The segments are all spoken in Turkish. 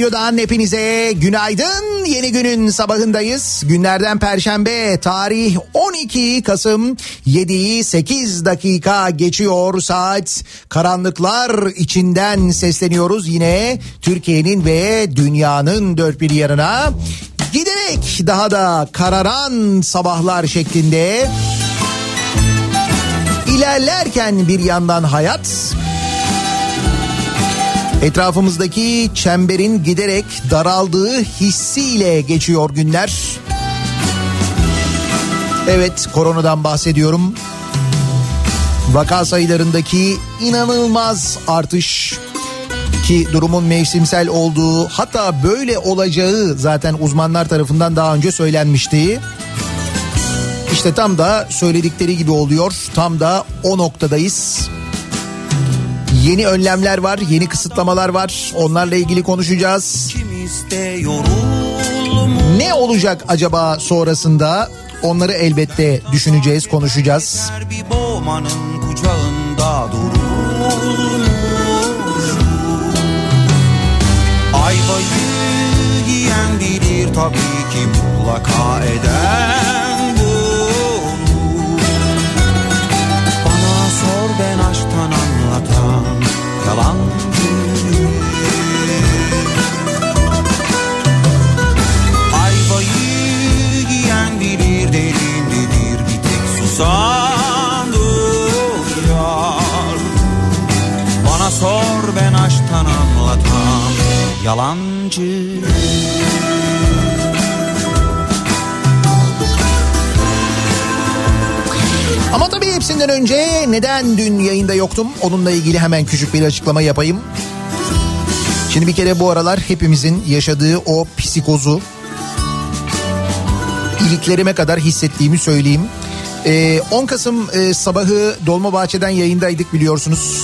radyodan hepinize günaydın. Yeni günün sabahındayız. Günlerden perşembe, tarih 12 Kasım 7'yi 8 dakika geçiyor saat. Karanlıklar içinden sesleniyoruz yine Türkiye'nin ve dünyanın dört bir yanına. Giderek daha da kararan sabahlar şeklinde ilerlerken bir yandan hayat Etrafımızdaki çemberin giderek daraldığı hissiyle geçiyor günler. Evet koronadan bahsediyorum. Vaka sayılarındaki inanılmaz artış ki durumun mevsimsel olduğu hatta böyle olacağı zaten uzmanlar tarafından daha önce söylenmişti. İşte tam da söyledikleri gibi oluyor. Tam da o noktadayız. Yeni önlemler var, yeni kısıtlamalar var. Onlarla ilgili konuşacağız. Ne olacak acaba sonrasında? Onları elbette düşüneceğiz, konuşacağız. Ayvayı yiyen bilir tabii ki mutlaka eden yalancı Ama tabii hepsinden önce neden dün yayında yoktum? Onunla ilgili hemen küçük bir açıklama yapayım. Şimdi bir kere bu aralar hepimizin yaşadığı o psikozu iliklerime kadar hissettiğimi söyleyeyim. Ee, 10 Kasım e, sabahı Dolmabahçe'den yayındaydık biliyorsunuz.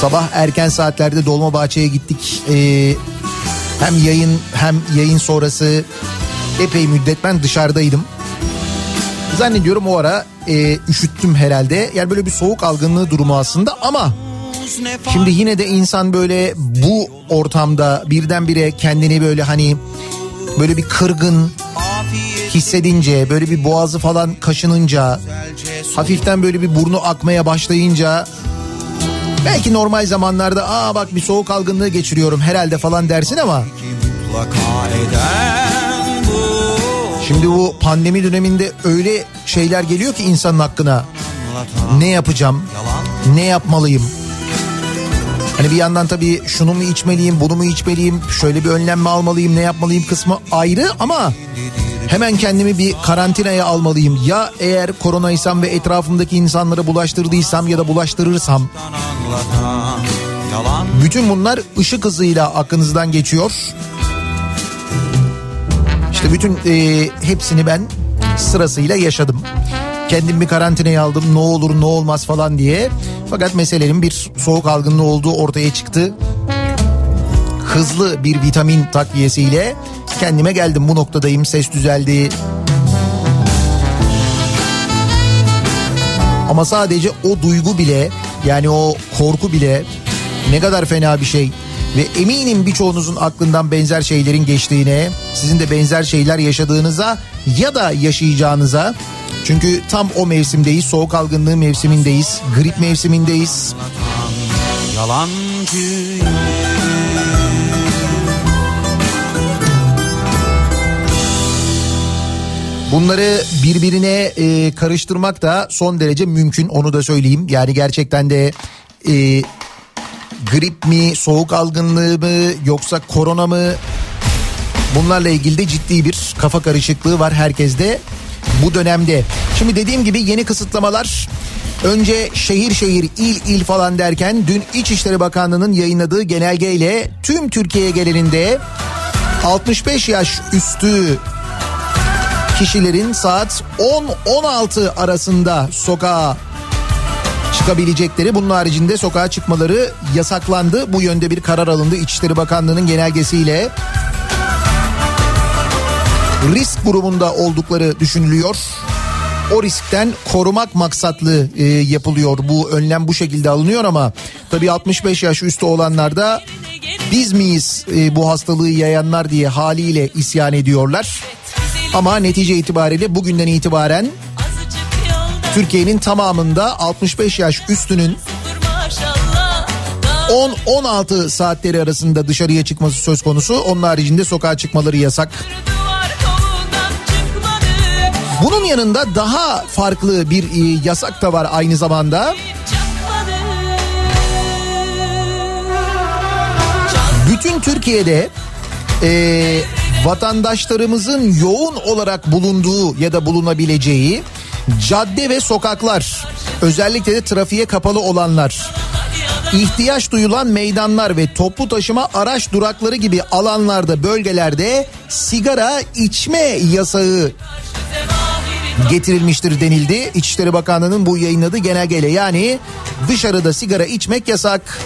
Sabah erken saatlerde Dolmabahçe'ye gittik. Ee, hem yayın hem yayın sonrası epey müddet ben dışarıdaydım. Zannediyorum o ara e, üşüttüm herhalde. Yani böyle bir soğuk algınlığı durumu aslında ama şimdi yine de insan böyle bu ortamda birdenbire kendini böyle hani böyle bir kırgın hissedince böyle bir boğazı falan kaşınınca hafiften böyle bir burnu akmaya başlayınca belki normal zamanlarda aa bak bir soğuk algınlığı geçiriyorum herhalde falan dersin ama şimdi bu pandemi döneminde öyle şeyler geliyor ki insanın hakkına. Ne yapacağım? Ne yapmalıyım? Hani bir yandan tabii şunu mu içmeliyim, bunu mu içmeliyim, şöyle bir önlem mi almalıyım, ne yapmalıyım kısmı ayrı ama hemen kendimi bir karantinaya almalıyım. Ya eğer koronaysam ve etrafımdaki insanlara bulaştırdıysam ya da bulaştırırsam bütün bunlar ışık hızıyla aklınızdan geçiyor. İşte bütün e, hepsini ben sırasıyla yaşadım. Kendimi bir karantinaya aldım ne olur ne olmaz falan diye. Fakat meselenin bir soğuk algınlığı olduğu ortaya çıktı. Hızlı bir vitamin takviyesiyle kendime geldim bu noktadayım ses düzeldi. Ama sadece o duygu bile yani o korku bile ne kadar fena bir şey. Ve eminim birçoğunuzun aklından benzer şeylerin geçtiğine, sizin de benzer şeyler yaşadığınıza ya da yaşayacağınıza. Çünkü tam o mevsimdeyiz, soğuk algınlığı mevsimindeyiz, grip mevsimindeyiz. Yalancı Bunları birbirine e, karıştırmak da son derece mümkün onu da söyleyeyim. Yani gerçekten de e, grip mi, soğuk algınlığı mı yoksa korona mı bunlarla ilgili de ciddi bir kafa karışıklığı var herkeste bu dönemde. Şimdi dediğim gibi yeni kısıtlamalar önce şehir şehir il il falan derken dün İçişleri Bakanlığı'nın yayınladığı genelgeyle tüm Türkiye genelinde 65 yaş üstü kişilerin saat 10-16 arasında sokağa çıkabilecekleri bunun haricinde sokağa çıkmaları yasaklandı. Bu yönde bir karar alındı İçişleri Bakanlığı'nın genelgesiyle. Risk grubunda oldukları düşünülüyor. O riskten korumak maksatlı e, yapılıyor bu önlem bu şekilde alınıyor ama tabii 65 yaş üstü olanlar da biz miyiz e, bu hastalığı yayanlar diye haliyle isyan ediyorlar. Ama netice itibariyle bugünden itibaren Türkiye'nin tamamında 65 yaş üstünün 10-16 saatleri arasında dışarıya çıkması söz konusu. Onun haricinde sokağa çıkmaları yasak. Bunun yanında daha farklı bir e, yasak da var aynı zamanda. Bütün Türkiye'de e, vatandaşlarımızın yoğun olarak bulunduğu ya da bulunabileceği cadde ve sokaklar özellikle de trafiğe kapalı olanlar ihtiyaç duyulan meydanlar ve toplu taşıma araç durakları gibi alanlarda bölgelerde sigara içme yasağı getirilmiştir denildi. İçişleri Bakanlığı'nın bu yayınladığı genelgeyle yani dışarıda sigara içmek yasak.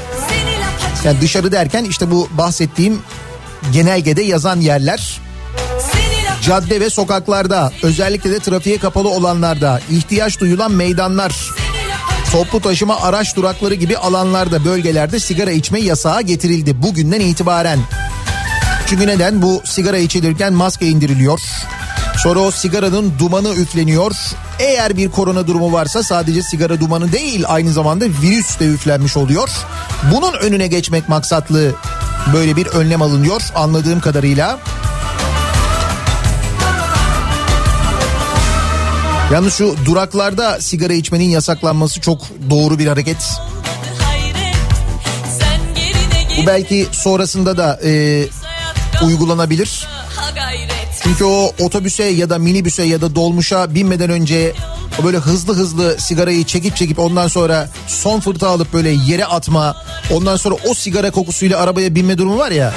Yani dışarı derken işte bu bahsettiğim genelgede yazan yerler cadde ve sokaklarda özellikle de trafiğe kapalı olanlarda ihtiyaç duyulan meydanlar toplu taşıma araç durakları gibi alanlarda bölgelerde sigara içme yasağı getirildi bugünden itibaren. Çünkü neden bu sigara içilirken maske indiriliyor. Sonra o sigaranın dumanı üfleniyor. Eğer bir korona durumu varsa sadece sigara dumanı değil aynı zamanda virüs de üflenmiş oluyor. Bunun önüne geçmek maksatlı böyle bir önlem alınıyor anladığım kadarıyla. Yalnız şu duraklarda sigara içmenin yasaklanması çok doğru bir hareket. Bu belki sonrasında da e, uygulanabilir. Çünkü o otobüse ya da minibüse ya da dolmuşa binmeden önce o böyle hızlı hızlı sigarayı çekip çekip ondan sonra son fırta alıp böyle yere atma. Ondan sonra o sigara kokusuyla arabaya binme durumu var ya.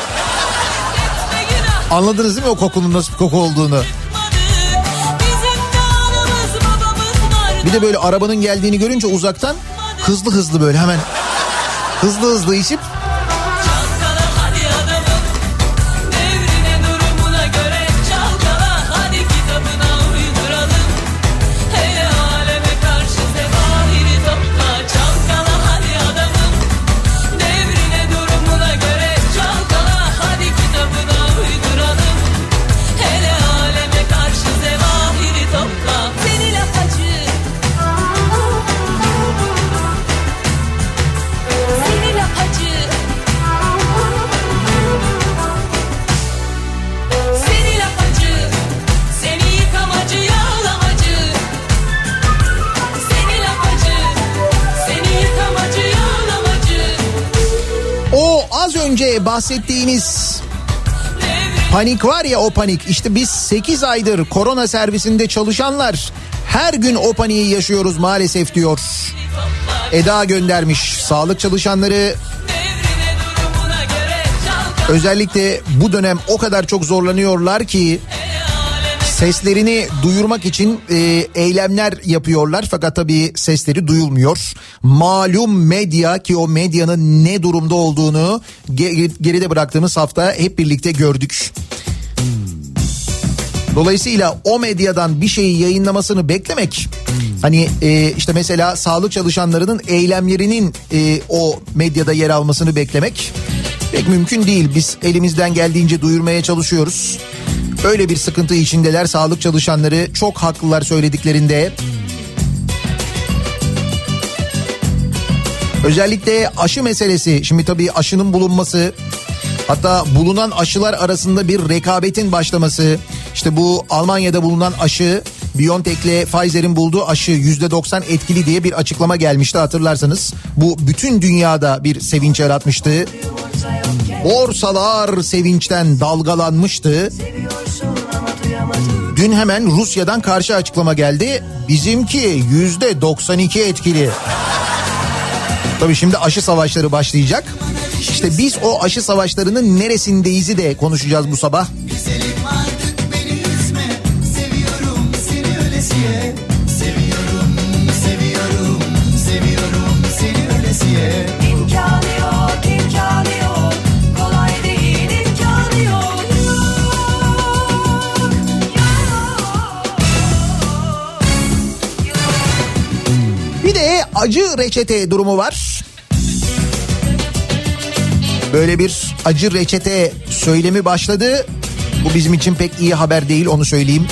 Anladınız değil mi o kokunun nasıl bir koku olduğunu? Bir de böyle arabanın geldiğini görünce uzaktan hızlı hızlı böyle hemen hızlı hızlı içip bahsettiğimiz Devri panik var ya o panik işte biz 8 aydır korona servisinde çalışanlar her gün o paniği yaşıyoruz maalesef diyor. Eda göndermiş sağlık çalışanları özellikle bu dönem o kadar çok zorlanıyorlar ki seslerini duyurmak için e, eylemler yapıyorlar fakat tabii sesleri duyulmuyor. Malum medya ki o medyanın ne durumda olduğunu ge- geride bıraktığımız hafta hep birlikte gördük. Dolayısıyla o medyadan bir şeyi yayınlamasını beklemek hani e, işte mesela sağlık çalışanlarının eylemlerinin e, o medyada yer almasını beklemek pek mümkün değil. Biz elimizden geldiğince duyurmaya çalışıyoruz. Öyle bir sıkıntı içindeler sağlık çalışanları çok haklılar söylediklerinde. Özellikle aşı meselesi şimdi tabii aşının bulunması hatta bulunan aşılar arasında bir rekabetin başlaması işte bu Almanya'da bulunan aşı BioNTech'le Pfizer'in bulduğu aşı %90 etkili diye bir açıklama gelmişti hatırlarsanız. Bu bütün dünyada bir sevinç yaratmıştı. Borsalar sevinçten dalgalanmıştı. Dün hemen Rusya'dan karşı açıklama geldi. Bizimki yüzde 92 etkili. Tabii şimdi aşı savaşları başlayacak. İşte biz o aşı savaşlarının neresindeyiz'i de konuşacağız bu sabah. Güzelim acı reçete durumu var. Böyle bir acı reçete söylemi başladı. Bu bizim için pek iyi haber değil onu söyleyeyim.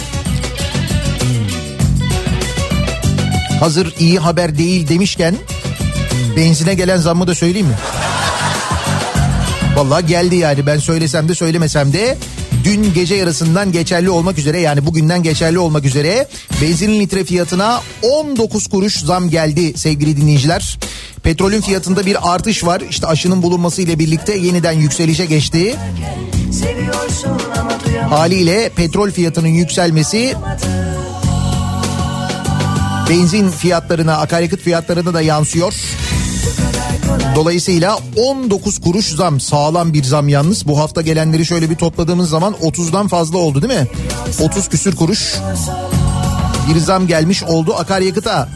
Hazır iyi haber değil demişken benzine gelen zammı da söyleyeyim mi? Vallahi geldi yani ben söylesem de söylemesem de dün gece yarısından geçerli olmak üzere yani bugünden geçerli olmak üzere benzinin litre fiyatına 19 kuruş zam geldi sevgili dinleyiciler. Petrolün fiyatında bir artış var işte aşının bulunması ile birlikte yeniden yükselişe geçti. Haliyle petrol fiyatının yükselmesi benzin fiyatlarına akaryakıt fiyatlarına da yansıyor. Dolayısıyla 19 kuruş zam sağlam bir zam yalnız. Bu hafta gelenleri şöyle bir topladığımız zaman 30'dan fazla oldu değil mi? 30 küsür kuruş bir zam gelmiş oldu akaryakıta.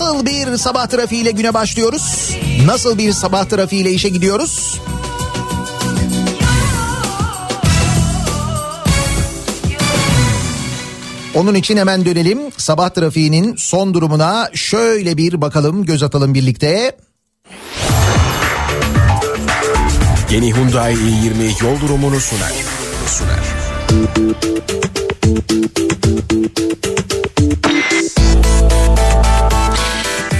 Nasıl bir sabah trafiğiyle güne başlıyoruz? Nasıl bir sabah trafiğiyle işe gidiyoruz? Onun için hemen dönelim. Sabah trafiğinin son durumuna şöyle bir bakalım, göz atalım birlikte. Yeni Hyundai i20 yol durumunu sunar. Sunar.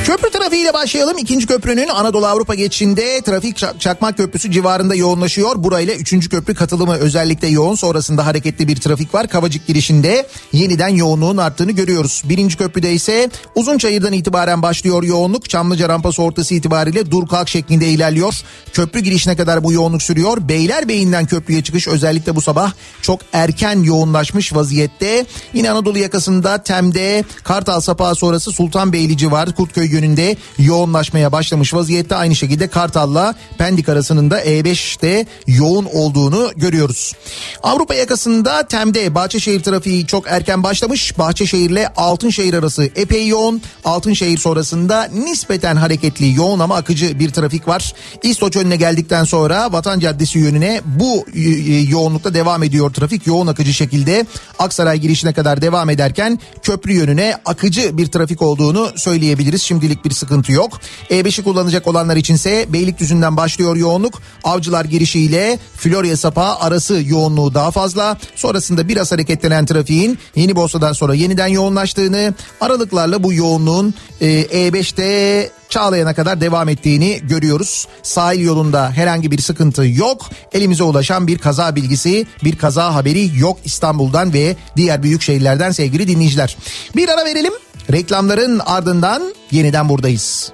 Köprü trafiğiyle başlayalım. İkinci köprünün Anadolu Avrupa geçişinde trafik Çak- Çakmak Köprüsü civarında yoğunlaşıyor. Burayla üçüncü köprü katılımı özellikle yoğun. Sonrasında hareketli bir trafik var. Kavacık girişinde yeniden yoğunluğun arttığını görüyoruz. Birinci köprüde ise Uzunçayır'dan itibaren başlıyor yoğunluk. Çamlıca rampası ortası itibariyle dur kalk şeklinde ilerliyor. Köprü girişine kadar bu yoğunluk sürüyor. Beylerbeyi'nden köprüye çıkış özellikle bu sabah çok erken yoğunlaşmış vaziyette. Yine Anadolu yakasında Tem'de Kartal Sapağı sonrası Sultanbeyli civarı Kurtköy yönünde yoğunlaşmaya başlamış vaziyette. Aynı şekilde Kartal'la Pendik arasının da E5'te yoğun olduğunu görüyoruz. Avrupa yakasında Tem'de Bahçeşehir trafiği çok erken başlamış. Bahçeşehir'le Altınşehir arası epey yoğun. Altınşehir sonrasında nispeten hareketli yoğun ama akıcı bir trafik var. İstoç önüne geldikten sonra Vatan Caddesi yönüne bu e, e, yoğunlukta devam ediyor trafik. Yoğun akıcı şekilde Aksaray girişine kadar devam ederken köprü yönüne akıcı bir trafik olduğunu söyleyebiliriz. Şimdilik bir sıkıntı yok. E5'i kullanacak olanlar içinse Beylikdüzü'nden başlıyor yoğunluk. Avcılar girişiyle Florya Sapağı arası yoğunluğu daha fazla. Sonrasında biraz hareketlenen trafiğin Yeni Bosna'dan sonra yeniden yoğunlaştığını, aralıklarla bu yoğunluğun e, E5'te Çağlayan'a kadar devam ettiğini görüyoruz. Sahil yolunda herhangi bir sıkıntı yok. Elimize ulaşan bir kaza bilgisi, bir kaza haberi yok İstanbul'dan ve diğer büyük şehirlerden sevgili dinleyiciler. Bir ara verelim. Reklamların ardından yeniden buradayız.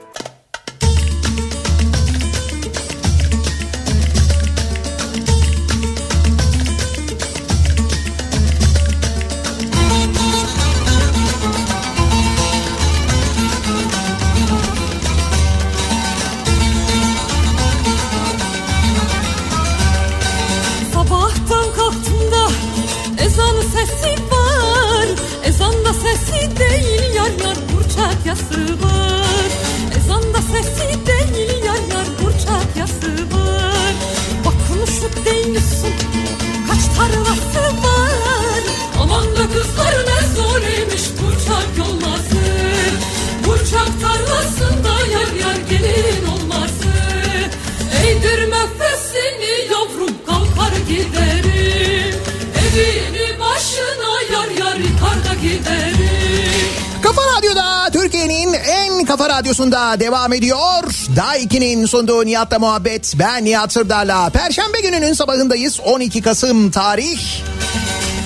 Kafa radyosunda devam ediyor. Daha 2'nin sunduğu Nihat'la muhabbet. Ben Nihat Sırdar'la. Perşembe gününün sabahındayız. 12 Kasım tarih.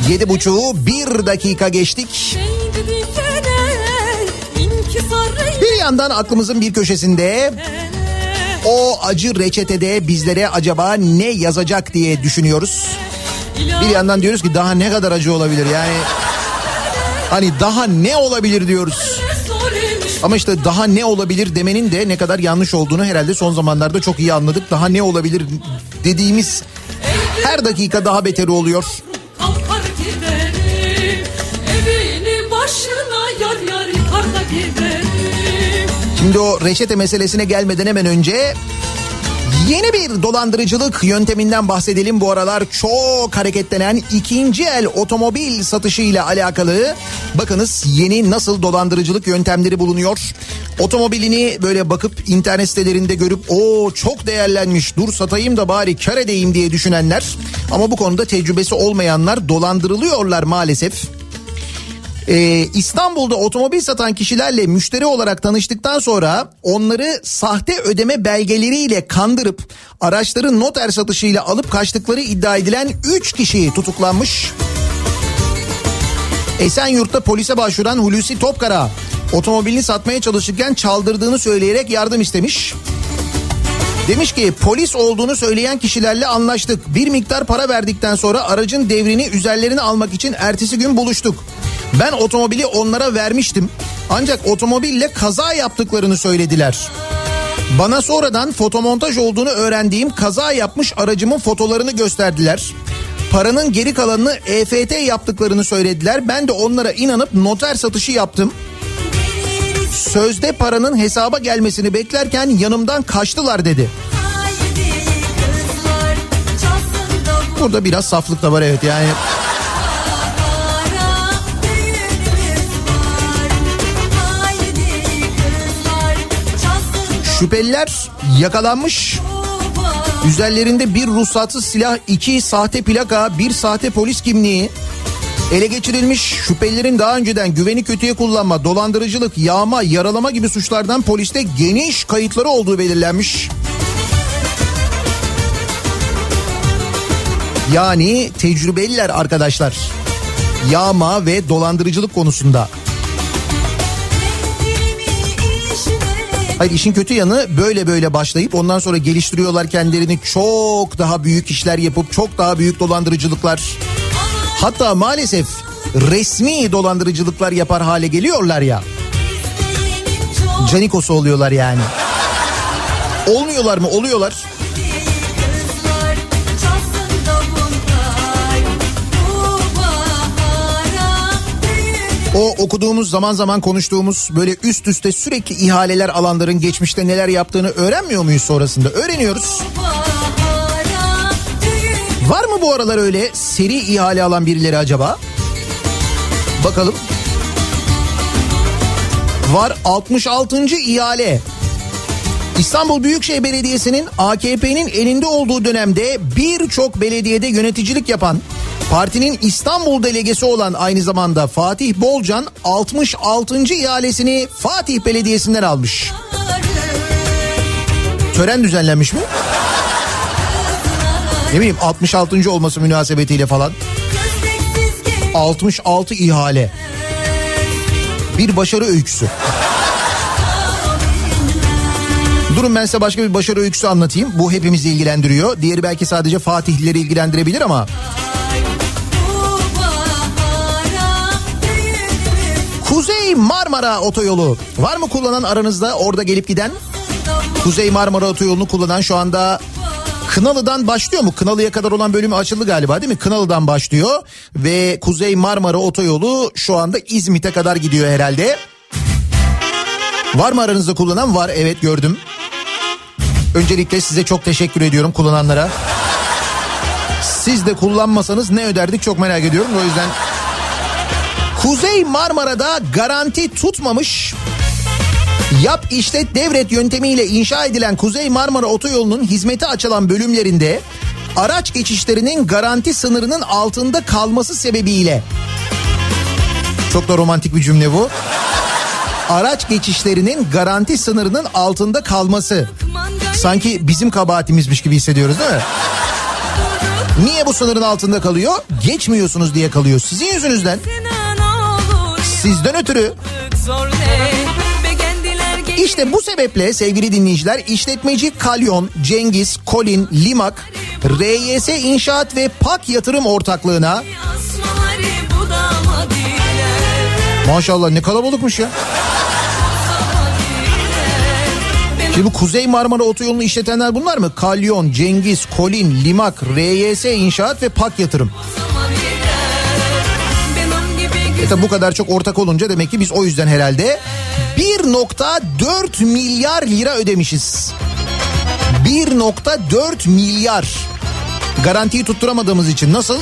7.30'u 1 dakika geçtik. Bir yandan aklımızın bir köşesinde o acı reçetede bizlere acaba ne yazacak diye düşünüyoruz. Bir yandan diyoruz ki daha ne kadar acı olabilir yani. Hani daha ne olabilir diyoruz. Ama işte daha ne olabilir demenin de ne kadar yanlış olduğunu herhalde son zamanlarda çok iyi anladık. Daha ne olabilir dediğimiz her dakika daha beteri oluyor. kalkar giderim Evini başına yar yar yıkar da giderim Şimdi o reçete meselesine gelmeden hemen önce yeni bir dolandırıcılık yönteminden bahsedelim. Bu aralar çok hareketlenen ikinci el otomobil satışı ile alakalı bakınız yeni nasıl dolandırıcılık yöntemleri bulunuyor. Otomobilini böyle bakıp internet sitelerinde görüp o çok değerlenmiş dur satayım da bari kar edeyim diye düşünenler ama bu konuda tecrübesi olmayanlar dolandırılıyorlar maalesef. Ee, İstanbul'da otomobil satan kişilerle müşteri olarak tanıştıktan sonra onları sahte ödeme belgeleriyle kandırıp araçları noter satışıyla alıp kaçtıkları iddia edilen 3 kişi tutuklanmış. Esenyurt'ta polise başvuran Hulusi Topkara otomobilini satmaya çalışırken çaldırdığını söyleyerek yardım istemiş. Demiş ki polis olduğunu söyleyen kişilerle anlaştık. Bir miktar para verdikten sonra aracın devrini üzerlerine almak için ertesi gün buluştuk. Ben otomobili onlara vermiştim. Ancak otomobille kaza yaptıklarını söylediler. Bana sonradan fotomontaj olduğunu öğrendiğim kaza yapmış aracımın fotolarını gösterdiler. Paranın geri kalanını EFT yaptıklarını söylediler. Ben de onlara inanıp noter satışı yaptım. Sözde paranın hesaba gelmesini beklerken yanımdan kaçtılar dedi. Burada biraz saflık da var evet yani. Şüpheliler yakalanmış. Üzerlerinde bir ruhsatsız silah, iki sahte plaka, bir sahte polis kimliği, Ele geçirilmiş şüphelilerin daha önceden güveni kötüye kullanma, dolandırıcılık, yağma, yaralama gibi suçlardan poliste geniş kayıtları olduğu belirlenmiş. Yani tecrübeliler arkadaşlar. Yağma ve dolandırıcılık konusunda. Hayır işin kötü yanı böyle böyle başlayıp ondan sonra geliştiriyorlar kendilerini çok daha büyük işler yapıp çok daha büyük dolandırıcılıklar. Hatta maalesef resmi dolandırıcılıklar yapar hale geliyorlar ya. Canikosu oluyorlar yani. Olmuyorlar mı? Oluyorlar. O okuduğumuz zaman zaman konuştuğumuz böyle üst üste sürekli ihaleler alanların geçmişte neler yaptığını öğrenmiyor muyuz sonrasında? Öğreniyoruz. Var mı bu aralar öyle seri ihale alan birileri acaba? Bakalım. Var 66. ihale. İstanbul Büyükşehir Belediyesi'nin AKP'nin elinde olduğu dönemde birçok belediyede yöneticilik yapan partinin İstanbul delegesi olan aynı zamanda Fatih Bolcan 66. ihalesini Fatih Belediyesi'nden almış. Tören düzenlenmiş mi? Ne bileyim 66. olması münasebetiyle falan. 66 ihale. Bir başarı öyküsü. Durun ben size başka bir başarı öyküsü anlatayım. Bu hepimizi ilgilendiriyor. Diğeri belki sadece Fatihlileri ilgilendirebilir ama. Kuzey Marmara Otoyolu. Var mı kullanan aranızda orada gelip giden? Kuzey Marmara Otoyolu'nu kullanan şu anda Kınalı'dan başlıyor mu? Kınalı'ya kadar olan bölümü açıldı galiba değil mi? Kınalı'dan başlıyor ve Kuzey Marmara Otoyolu şu anda İzmit'e kadar gidiyor herhalde. Var mı aranızda kullanan? Var evet gördüm. Öncelikle size çok teşekkür ediyorum kullananlara. Siz de kullanmasanız ne öderdik çok merak ediyorum. O yüzden Kuzey Marmara'da garanti tutmamış Yap işlet devret yöntemiyle inşa edilen Kuzey Marmara Otoyolu'nun hizmete açılan bölümlerinde araç geçişlerinin garanti sınırının altında kalması sebebiyle çok da romantik bir cümle bu. Araç geçişlerinin garanti sınırının altında kalması. Sanki bizim kabahatimizmiş gibi hissediyoruz değil mi? Niye bu sınırın altında kalıyor? Geçmiyorsunuz diye kalıyor. Sizin yüzünüzden. Sizden ötürü. İşte bu sebeple sevgili dinleyiciler işletmeci Kalyon, Cengiz, Kolin, Limak, RYS İnşaat ve PAK Yatırım Ortaklığı'na Maşallah ne kalabalıkmış ya. Şimdi bu Kuzey Marmara Otoyolu'nu işletenler bunlar mı? Kalyon, Cengiz, Kolin, Limak, RYS İnşaat ve PAK Yatırım. E bu kadar çok ortak olunca demek ki biz o yüzden herhalde 1.4 milyar lira ödemişiz. 1.4 milyar. Garantiyi tutturamadığımız için nasıl?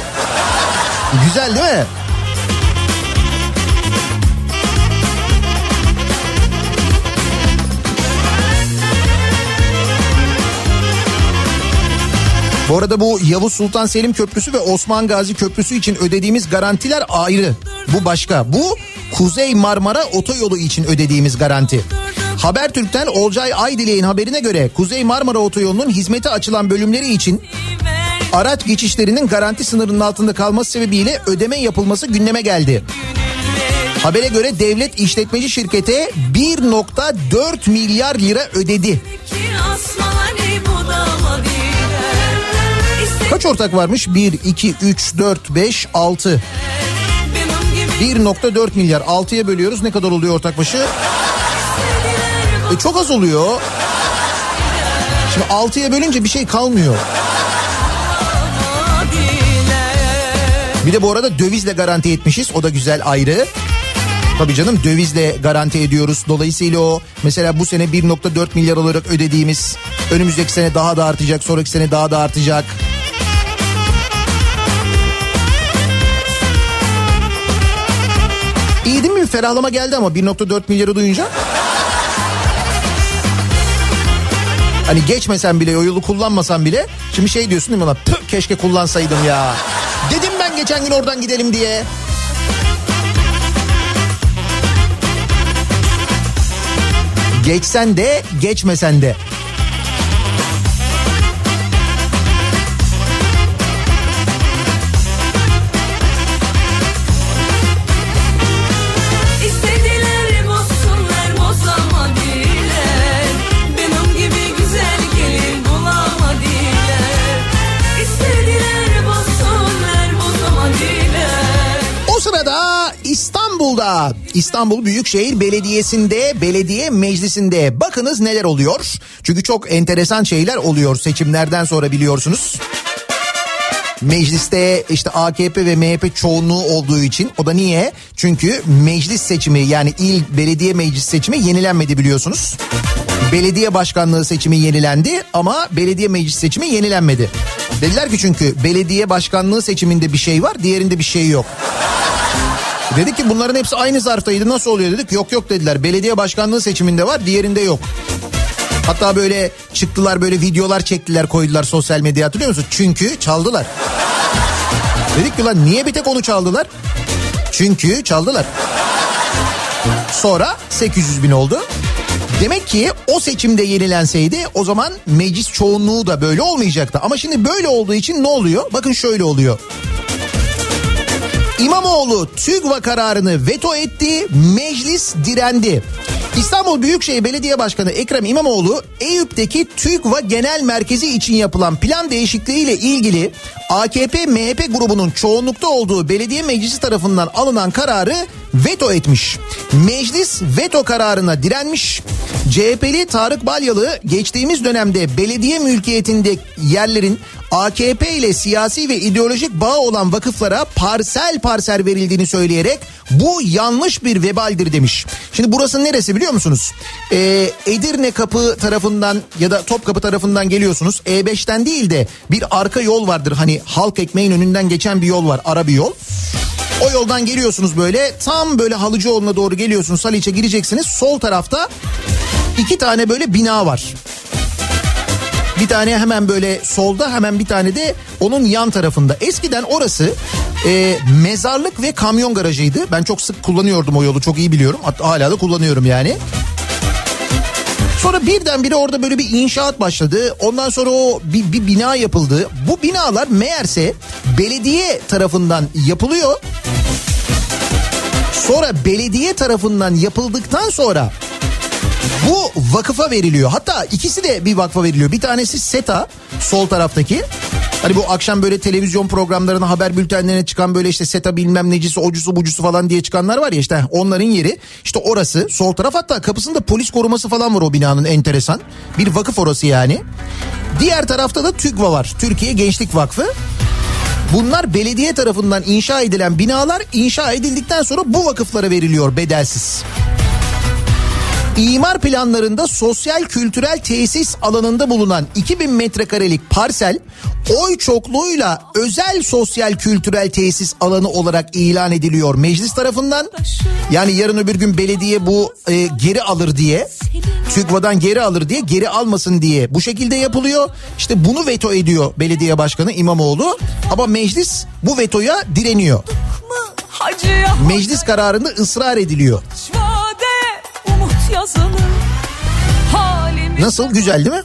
Güzel değil mi? Bu arada bu Yavuz Sultan Selim Köprüsü ve Osman Gazi Köprüsü için ödediğimiz garantiler ayrı. Bu başka. Bu Kuzey Marmara Otoyolu için ödediğimiz garanti. Habertürk'ten Olcay Aydilek'in haberine göre Kuzey Marmara Otoyolu'nun hizmete açılan bölümleri için araç geçişlerinin garanti sınırının altında kalması sebebiyle ödeme yapılması gündeme geldi. Habere göre devlet işletmeci şirkete 1.4 milyar lira ödedi. Kaç ortak varmış? 1, 2, 3, 4, 5, 6. 1.4 milyar 6'ya bölüyoruz ne kadar oluyor ortak başı? E çok az oluyor. Şimdi 6'ya bölünce bir şey kalmıyor. Bir de bu arada dövizle garanti etmişiz. O da güzel ayrı. Tabii canım dövizle garanti ediyoruz. Dolayısıyla o mesela bu sene 1.4 milyar olarak ödediğimiz önümüzdeki sene daha da artacak, sonraki sene daha da artacak. bir ferahlama geldi ama 1.4 milyarı duyunca. Hani geçmesen bile o yolu kullanmasan bile şimdi şey diyorsun değil mi lan? Keşke kullansaydım ya. Dedim ben geçen gün oradan gidelim diye. Geçsen de geçmesen de. İstanbul Büyükşehir Belediyesi'nde belediye meclisinde bakınız neler oluyor. Çünkü çok enteresan şeyler oluyor seçimlerden sonra biliyorsunuz. Mecliste işte AKP ve MHP çoğunluğu olduğu için o da niye? Çünkü meclis seçimi yani il belediye meclis seçimi yenilenmedi biliyorsunuz. Belediye başkanlığı seçimi yenilendi ama belediye meclis seçimi yenilenmedi. Dediler ki çünkü belediye başkanlığı seçiminde bir şey var diğerinde bir şey yok. Dedik ki bunların hepsi aynı zarftaydı nasıl oluyor dedik. Yok yok dediler belediye başkanlığı seçiminde var diğerinde yok. Hatta böyle çıktılar böyle videolar çektiler koydular sosyal medyaya hatırlıyor musun? Çünkü çaldılar. Dedik ki lan niye bir tek onu çaldılar? Çünkü çaldılar. Sonra 800 bin oldu. Demek ki o seçimde yenilenseydi o zaman meclis çoğunluğu da böyle olmayacaktı. Ama şimdi böyle olduğu için ne oluyor? Bakın şöyle oluyor. İmamoğlu TÜGVA kararını veto etti, meclis direndi. İstanbul Büyükşehir Belediye Başkanı Ekrem İmamoğlu Eyüp'teki TÜGVA Genel Merkezi için yapılan plan değişikliğiyle ilgili AKP MHP grubunun çoğunlukta olduğu belediye meclisi tarafından alınan kararı veto etmiş. Meclis veto kararına direnmiş. CHP'li Tarık Balyalı geçtiğimiz dönemde belediye mülkiyetinde yerlerin AKP ile siyasi ve ideolojik bağ olan vakıflara parsel parsel verildiğini söyleyerek bu yanlış bir vebaldir demiş. Şimdi burası neresi biliyor musunuz? Ee, Edirne kapı tarafından ya da Topkapı tarafından geliyorsunuz. E5'ten değil de bir arka yol vardır hani halk ekmeğin önünden geçen bir yol var ara bir yol. O yoldan geliyorsunuz böyle tam böyle Halıcıoğlu'na doğru geliyorsunuz Haliç'e gireceksiniz. Sol tarafta iki tane böyle bina var. Bir tane hemen böyle solda hemen bir tane de onun yan tarafında. Eskiden orası e, mezarlık ve kamyon garajıydı. Ben çok sık kullanıyordum o yolu çok iyi biliyorum. Hatta hala da kullanıyorum yani. Sonra birdenbire orada böyle bir inşaat başladı. Ondan sonra o bir, bir bina yapıldı. Bu binalar meğerse belediye tarafından yapılıyor. Sonra belediye tarafından yapıldıktan sonra bu vakıfa veriliyor. Hatta ikisi de bir vakfa veriliyor. Bir tanesi SETA sol taraftaki. Hani bu akşam böyle televizyon programlarına haber bültenlerine çıkan böyle işte SETA bilmem necisi ocusu bucusu falan diye çıkanlar var ya işte onların yeri. İşte orası sol taraf hatta kapısında polis koruması falan var o binanın enteresan. Bir vakıf orası yani. Diğer tarafta da TÜGVA var. Türkiye Gençlik Vakfı. Bunlar belediye tarafından inşa edilen binalar inşa edildikten sonra bu vakıflara veriliyor bedelsiz. İmar planlarında sosyal kültürel tesis alanında bulunan 2000 metrekarelik parsel oy çokluğuyla özel sosyal kültürel tesis alanı olarak ilan ediliyor meclis tarafından. Yani yarın öbür gün belediye bu e, geri alır diye TÜGVA'dan geri alır diye geri almasın diye bu şekilde yapılıyor. İşte bunu veto ediyor belediye başkanı İmamoğlu ama meclis bu vetoya direniyor. Meclis kararında ısrar ediliyor. Yazılı Nasıl güzel değil mi?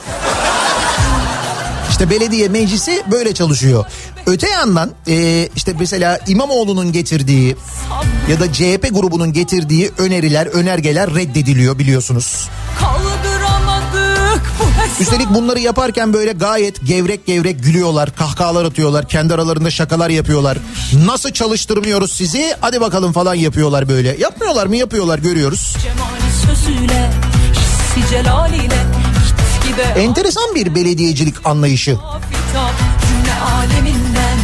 İşte belediye meclisi böyle çalışıyor. Öte yandan e, işte mesela İmamoğlu'nun getirdiği ya da CHP grubunun getirdiği öneriler, önergeler reddediliyor biliyorsunuz. bu Üstelik bunları yaparken böyle gayet gevrek gevrek gülüyorlar, kahkahalar atıyorlar, kendi aralarında şakalar yapıyorlar. Nasıl çalıştırmıyoruz sizi? Hadi bakalım falan yapıyorlar böyle. Yapmıyorlar mı? Yapıyorlar görüyoruz. Cemali sözüyle hissi celaliyle git gide Enteresan bir belediyecilik anlayışı. Cümle aleminden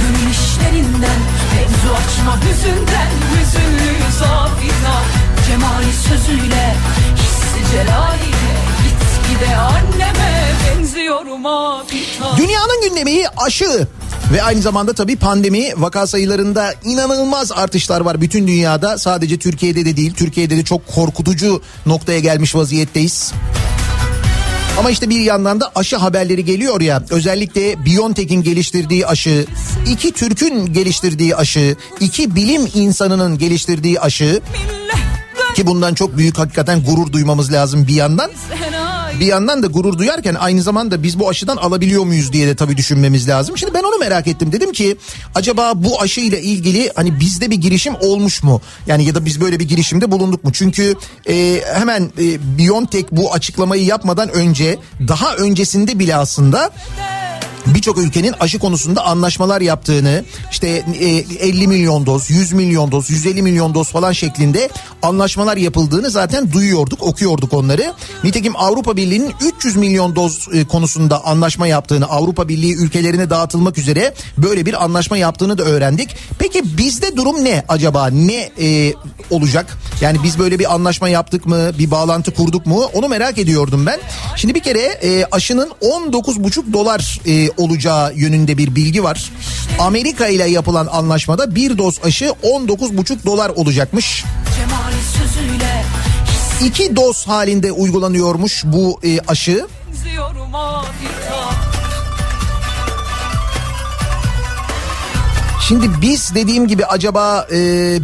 Gönül işlerinden Mevzu açma hüzünden Hüzünlüyüz afitap Cemali sözüyle Hissi celaliyle Git gide anneme Benziyorum afitap Dünyanın gündemi aşı ve aynı zamanda tabii pandemi vaka sayılarında inanılmaz artışlar var bütün dünyada. Sadece Türkiye'de de değil, Türkiye'de de çok korkutucu noktaya gelmiş vaziyetteyiz. Ama işte bir yandan da aşı haberleri geliyor ya özellikle BioNTech'in geliştirdiği aşı, iki Türk'ün geliştirdiği aşı, iki bilim insanının geliştirdiği aşı Ki bundan çok büyük hakikaten gurur duymamız lazım bir yandan. Bir yandan da gurur duyarken aynı zamanda biz bu aşıdan alabiliyor muyuz diye de tabii düşünmemiz lazım. Şimdi ben onu merak ettim. Dedim ki acaba bu aşı ile ilgili hani bizde bir girişim olmuş mu? Yani ya da biz böyle bir girişimde bulunduk mu? Çünkü e, hemen e, BioNTech bu açıklamayı yapmadan önce daha öncesinde bile aslında birçok ülkenin aşı konusunda anlaşmalar yaptığını işte e, 50 milyon doz, 100 milyon doz, 150 milyon doz falan şeklinde anlaşmalar yapıldığını zaten duyuyorduk, okuyorduk onları. Nitekim Avrupa Birliği'nin 300 milyon doz e, konusunda anlaşma yaptığını, Avrupa Birliği ülkelerine dağıtılmak üzere böyle bir anlaşma yaptığını da öğrendik. Peki bizde durum ne acaba? Ne e, olacak? Yani biz böyle bir anlaşma yaptık mı? Bir bağlantı kurduk mu? Onu merak ediyordum ben. Şimdi bir kere e, aşının 19,5 dolar e, olacağı yönünde bir bilgi var. Amerika ile yapılan anlaşmada bir doz aşı 19,5 dolar olacakmış. İki doz halinde uygulanıyormuş bu e, aşı. Şimdi biz dediğim gibi acaba e,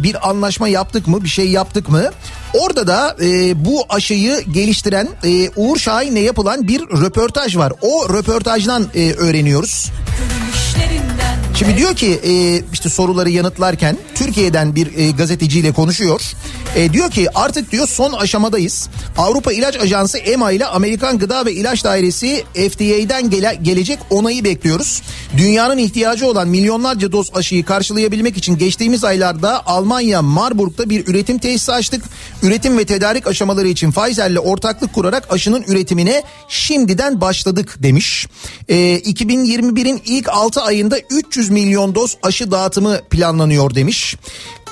bir anlaşma yaptık mı bir şey yaptık mı? Orada da e, bu aşıyı geliştiren e, Uğur Şahin'le yapılan bir röportaj var. O röportajdan e, öğreniyoruz. Gönül işlerinden Şimdi diyor ki e, işte soruları yanıtlarken Türkiye'den bir e, gazeteciyle konuşuyor. E, diyor ki artık diyor son aşamadayız. Avrupa İlaç Ajansı EMA ile Amerikan Gıda ve İlaç Dairesi FDA'den gele, gelecek onayı bekliyoruz. Dünyanın ihtiyacı olan milyonlarca doz aşıyı karşılayabilmek için geçtiğimiz aylarda Almanya Marburg'da bir üretim tesisi açtık. Üretim ve tedarik aşamaları için Pfizer'le ortaklık kurarak aşının üretimine şimdiden başladık demiş. E, 2021'in ilk 6 ayında 300 milyon doz aşı dağıtımı planlanıyor demiş.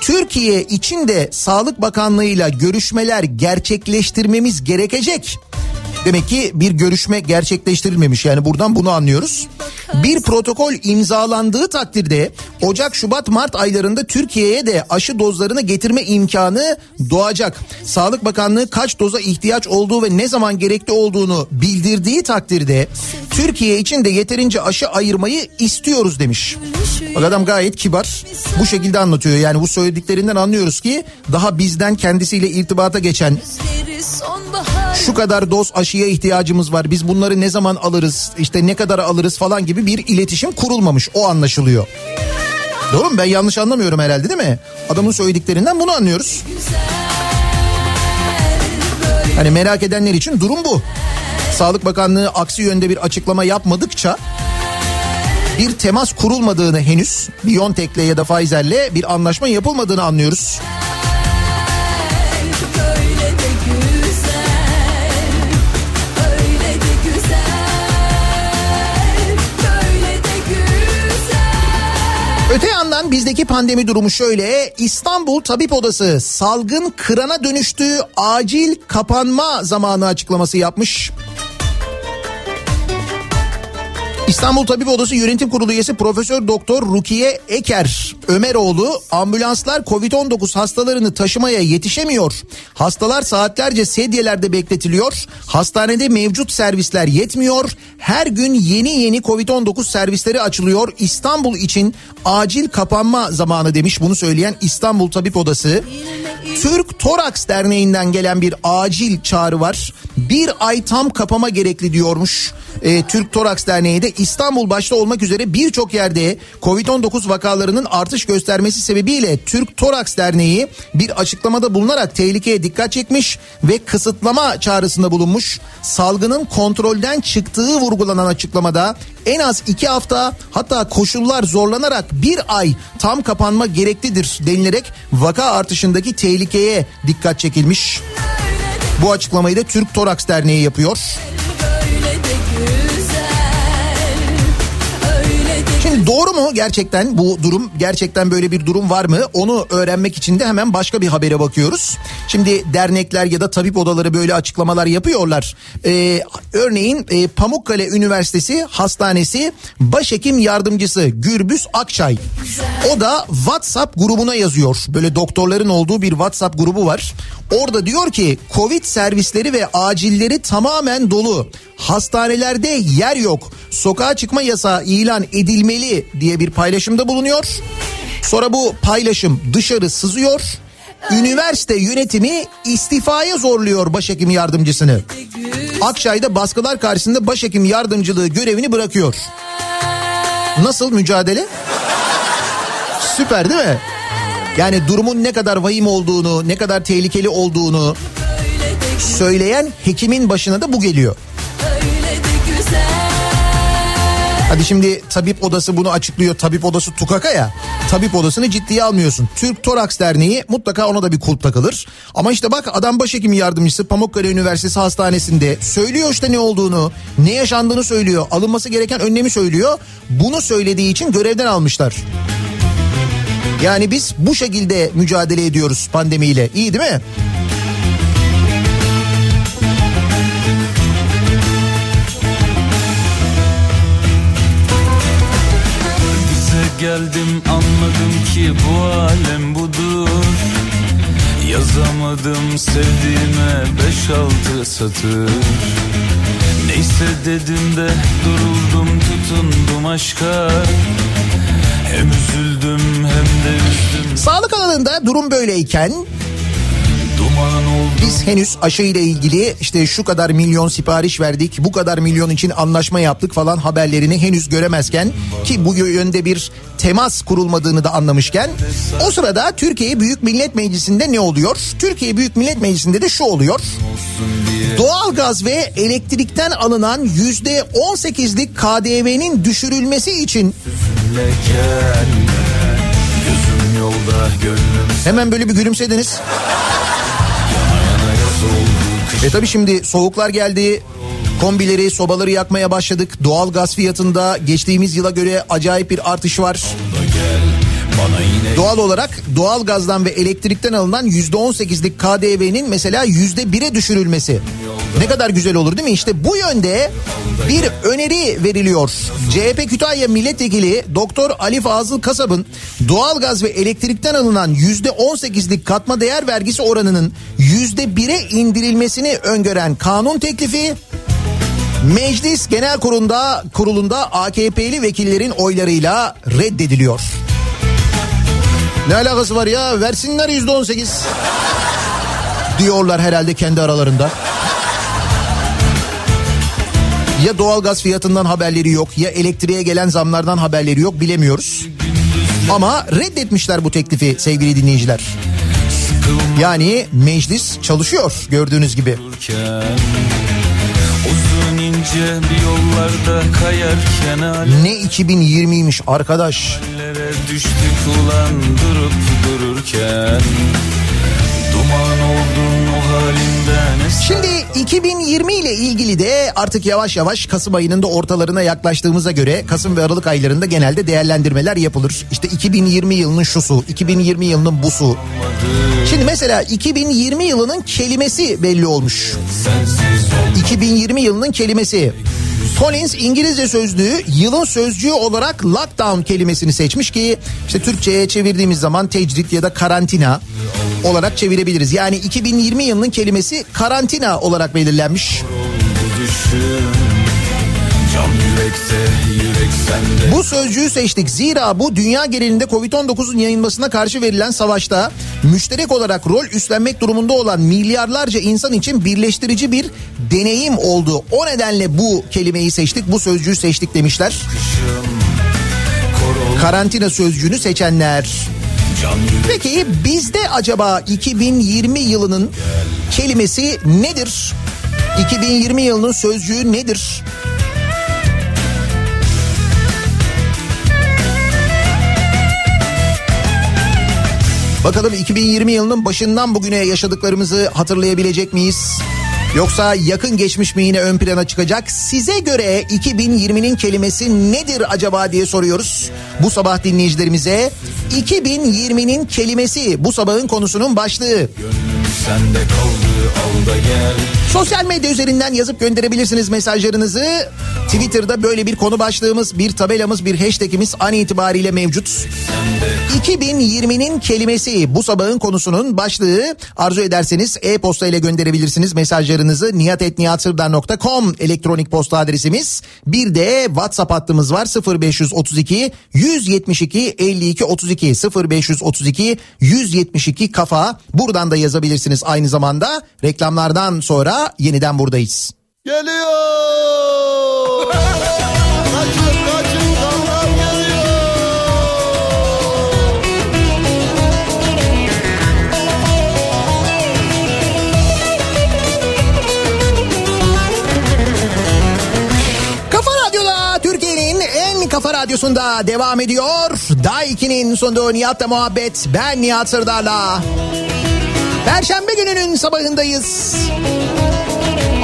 Türkiye için de Sağlık Bakanlığı'yla görüşmeler gerçekleştirmemiz gerekecek. Demek ki bir görüşme gerçekleştirilmemiş yani buradan bunu anlıyoruz. Bir protokol imzalandığı takdirde Ocak, Şubat, Mart aylarında Türkiye'ye de aşı dozlarını getirme imkanı doğacak. Sağlık Bakanlığı kaç doza ihtiyaç olduğu ve ne zaman gerekli olduğunu bildirdiği takdirde Türkiye için de yeterince aşı ayırmayı istiyoruz demiş. Bak adam gayet kibar bu şekilde anlatıyor yani bu söylediklerinden anlıyoruz ki daha bizden kendisiyle irtibata geçen şu kadar doz aşıya ihtiyacımız var. Biz bunları ne zaman alırız? işte ne kadar alırız falan gibi bir iletişim kurulmamış. O anlaşılıyor. Doğru mu? Ben yanlış anlamıyorum herhalde değil mi? Adamın söylediklerinden bunu anlıyoruz. Hani merak edenler için durum bu. Sağlık Bakanlığı aksi yönde bir açıklama yapmadıkça bir temas kurulmadığını henüz BioNTech'le ya da Pfizer'le bir anlaşma yapılmadığını anlıyoruz. Böyle yandan bizdeki pandemi durumu şöyle. İstanbul Tabip Odası salgın kırana dönüştüğü acil kapanma zamanı açıklaması yapmış. İstanbul Tabip Odası Yönetim Kurulu üyesi Profesör Doktor Rukiye Eker Ömeroğlu ambulanslar Covid-19 hastalarını taşımaya yetişemiyor. Hastalar saatlerce sedyelerde bekletiliyor. Hastanede mevcut servisler yetmiyor. Her gün yeni yeni Covid-19 servisleri açılıyor. İstanbul için acil kapanma zamanı demiş bunu söyleyen İstanbul Tabip Odası. Türk Toraks Derneği'nden gelen bir acil çağrı var. Bir ay tam kapama gerekli diyormuş. Ee, Türk Toraks Derneği de İstanbul başta olmak üzere birçok yerde Covid-19 vakalarının artış göstermesi sebebiyle Türk Toraks Derneği bir açıklamada bulunarak tehlikeye dikkat çekmiş ve kısıtlama çağrısında bulunmuş. Salgının kontrolden çıktığı vurgulanan açıklamada en az iki hafta hatta koşullar zorlanarak bir ay tam kapanma gereklidir denilerek vaka artışındaki tehlikeye dikkat çekilmiş. Bu açıklamayı da Türk Toraks Derneği yapıyor. Böyle de güzel, Şimdi doğru mu gerçekten bu durum gerçekten böyle bir durum var mı onu öğrenmek için de hemen başka bir habere bakıyoruz. Şimdi dernekler ya da tabip odaları böyle açıklamalar yapıyorlar. Ee, örneğin e, Pamukkale Üniversitesi Hastanesi Başhekim Yardımcısı Gürbüz Akçay. O da WhatsApp grubuna yazıyor. Böyle doktorların olduğu bir WhatsApp grubu var. Orada diyor ki Covid servisleri ve acilleri tamamen dolu. Hastanelerde yer yok. Sokağa çıkma yasağı ilan edilmeli diye bir paylaşımda bulunuyor. Sonra bu paylaşım dışarı sızıyor. Üniversite yönetimi istifaya zorluyor başhekim yardımcısını. Akçay'da baskılar karşısında başhekim yardımcılığı görevini bırakıyor. Nasıl mücadele? Süper değil mi? Yani durumun ne kadar vahim olduğunu, ne kadar tehlikeli olduğunu söyleyen hekimin başına da bu geliyor. Hadi şimdi tabip odası bunu açıklıyor. Tabip odası tukaka ya. Tabip odasını ciddiye almıyorsun. Türk Toraks Derneği mutlaka ona da bir kulp takılır. Ama işte bak adam başhekim yardımcısı Pamukkale Üniversitesi Hastanesi'nde söylüyor işte ne olduğunu, ne yaşandığını söylüyor. Alınması gereken önlemi söylüyor. Bunu söylediği için görevden almışlar. Yani biz bu şekilde mücadele ediyoruz pandemiyle. İyi değil mi? Geldim anladım ki bu alem budur. Yazamadım sevdiğime beş altı satır. Neyse dedim de duruldum tutundum aşka. Hem üzüldüm hem de üzdüm. Sağlık alanında durum böyleyken Biz henüz aşı ile ilgili işte şu kadar milyon sipariş verdik, bu kadar milyon için anlaşma yaptık falan haberlerini henüz göremezken ki bu yönde bir temas kurulmadığını da anlamışken o sırada Türkiye Büyük Millet Meclisi'nde ne oluyor? Türkiye Büyük Millet Meclisi'nde de şu oluyor. Doğalgaz ve elektrikten alınan yüzde 18'lik KDV'nin düşürülmesi için hemen böyle bir gülümsediniz. E tabi şimdi soğuklar geldi. Kombileri, sobaları yakmaya başladık. Doğal gaz fiyatında geçtiğimiz yıla göre acayip bir artış var. Doğal olarak doğal gazdan ve elektrikten alınan %18'lik KDV'nin mesela %1'e düşürülmesi. Ne kadar güzel olur değil mi? İşte bu yönde bir öneri veriliyor. CHP Kütahya Milletvekili Doktor Ali Fazıl Kasab'ın doğalgaz ve elektrikten alınan %18'lik katma değer vergisi oranının %1'e indirilmesini öngören kanun teklifi Meclis Genel Kurulu'nda, kurulunda AKP'li vekillerin oylarıyla reddediliyor. Ne alakası var ya versinler yüzde on sekiz. Diyorlar herhalde kendi aralarında. Ya doğalgaz fiyatından haberleri yok ya elektriğe gelen zamlardan haberleri yok bilemiyoruz. Ama reddetmişler bu teklifi sevgili dinleyiciler. Yani meclis çalışıyor gördüğünüz gibi. Uzun ince bir yollarda kayarken Ne 2020'ymiş arkadaş. Düştük ulan durup dururken Duman oldun o halinden eser Şimdi 2020 ile ilgili de artık yavaş yavaş Kasım ayının da ortalarına yaklaştığımıza göre Kasım ve Aralık aylarında genelde değerlendirmeler yapılır. İşte 2020 yılının şusu, 2020 yılının busu. Şimdi mesela 2020 yılının kelimesi belli olmuş. 2020 yılının kelimesi. Collins İngilizce sözlüğü yılın sözcüğü olarak lockdown kelimesini seçmiş ki işte Türkçe'ye çevirdiğimiz zaman tecrit ya da karantina olarak çevirebiliriz. Yani 2020 yılının kelimesi karantina olarak belirlenmiş. Can yürekte yürek sende Bu sözcüğü seçtik. Zira bu dünya genelinde Covid-19'un yayılmasına karşı verilen savaşta müşterek olarak rol üstlenmek durumunda olan milyarlarca insan için birleştirici bir deneyim oldu. O nedenle bu kelimeyi seçtik, bu sözcüğü seçtik demişler. Karantina sözcüğünü seçenler. Peki bizde acaba 2020 yılının kelimesi nedir? 2020 yılının sözcüğü nedir? Bakalım 2020 yılının başından bugüne yaşadıklarımızı hatırlayabilecek miyiz? Yoksa yakın geçmiş mi yine ön plana çıkacak? Size göre 2020'nin kelimesi nedir acaba diye soruyoruz. Bu sabah dinleyicilerimize 2020'nin kelimesi bu sabahın konusunun başlığı. Kaldı Sosyal medya üzerinden yazıp gönderebilirsiniz mesajlarınızı. Twitter'da böyle bir konu başlığımız, bir tabelamız, bir hashtagimiz an itibariyle mevcut. Sende 2020'nin kelimesi. Bu sabahın konusunun başlığı. Arzu ederseniz e-posta ile gönderebilirsiniz mesajlarınızı. niyatetniyatsırdar.com elektronik posta adresimiz. Bir de whatsapp hattımız var. 0532 172 52 32 0532 172 kafa. Buradan da yazabilirsiniz aynı zamanda. Reklamlardan sonra yeniden buradayız. Geliyor. kafa radyosunda devam ediyor. Daiki'nin sunduğu Nihat'la muhabbet. Ben Nihat Sırdar'la. Perşembe gününün sabahındayız.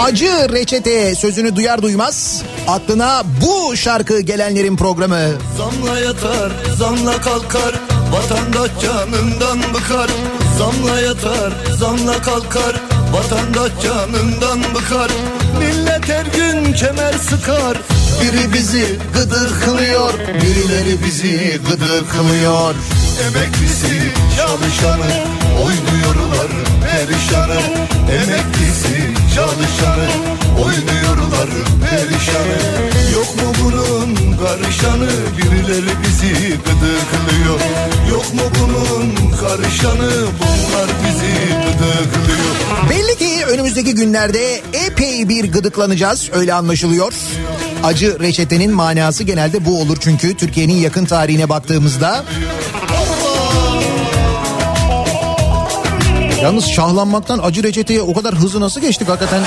Acı reçete sözünü duyar duymaz aklına bu şarkı gelenlerin programı. Zamla yatar, zamla kalkar, vatandaş canından bıkar. Zamla yatar, zamla kalkar, vatandaş canından bıkar. Millet her gün kemer sıkar. Biri bizi gıdır kılıyor, birileri bizi gıdır kılıyor. Emeklisi, çalışanı, oynuyorlar perişanı. Emeklisi, çalışanı, oynuyorlar perişanı. Yok mu bunun karışanı, birileri bizi gıdıklıyor. Yok mu bunun karışanı, bunlar bizi gıdıklıyor. Belli ki önümüzdeki günlerde epey bir gıdıklanacağız öyle anlaşılıyor. Acı reçetenin manası genelde bu olur çünkü Türkiye'nin yakın tarihine baktığımızda. Yalnız şahlanmaktan acı reçeteye o kadar hızlı nasıl geçtik hakikaten?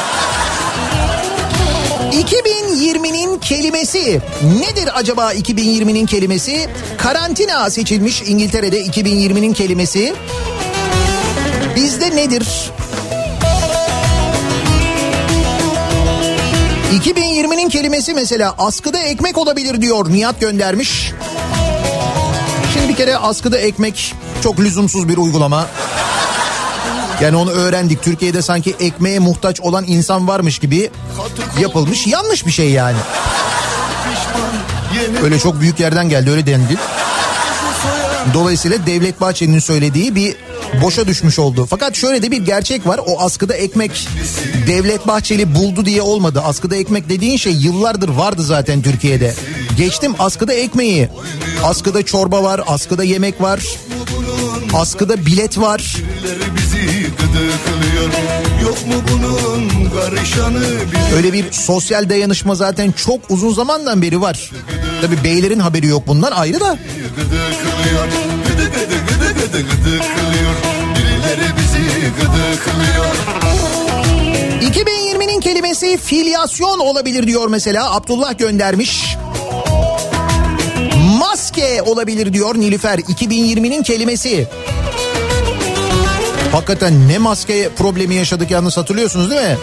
2020'nin kelimesi nedir acaba 2020'nin kelimesi? Karantina seçilmiş İngiltere'de 2020'nin kelimesi. Bizde nedir? 2020'nin kelimesi mesela askıda ekmek olabilir diyor Nihat göndermiş. Şimdi bir kere askıda ekmek çok lüzumsuz bir uygulama. Yani onu öğrendik. Türkiye'de sanki ekmeğe muhtaç olan insan varmış gibi yapılmış. Yanlış bir şey yani. Öyle çok büyük yerden geldi öyle dendi. Dolayısıyla Devlet Bahçeli'nin söylediği bir boşa düşmüş oldu. Fakat şöyle de bir gerçek var. O askıda ekmek Devlet Bahçeli buldu diye olmadı. Askıda ekmek dediğin şey yıllardır vardı zaten Türkiye'de. Geçtim askıda ekmeği. Askıda çorba var, askıda yemek var. Askıda bilet var. Gıdıklıyor. Yok mu bunun karışanı, birileri Öyle bir sosyal dayanışma zaten çok uzun zamandan beri var. Tabii beylerin haberi yok bundan ayrı da. gıdıklıyor. Gıdı gıdı gıdı gıdı gıdıklıyor. Birileri bizi gıdıklıyor. 2020'nin kelimesi filyasyon olabilir diyor mesela Abdullah göndermiş. Maske olabilir diyor Nilüfer 2020'nin kelimesi. Hakikaten ne maske problemi yaşadık yalnız hatırlıyorsunuz değil mi?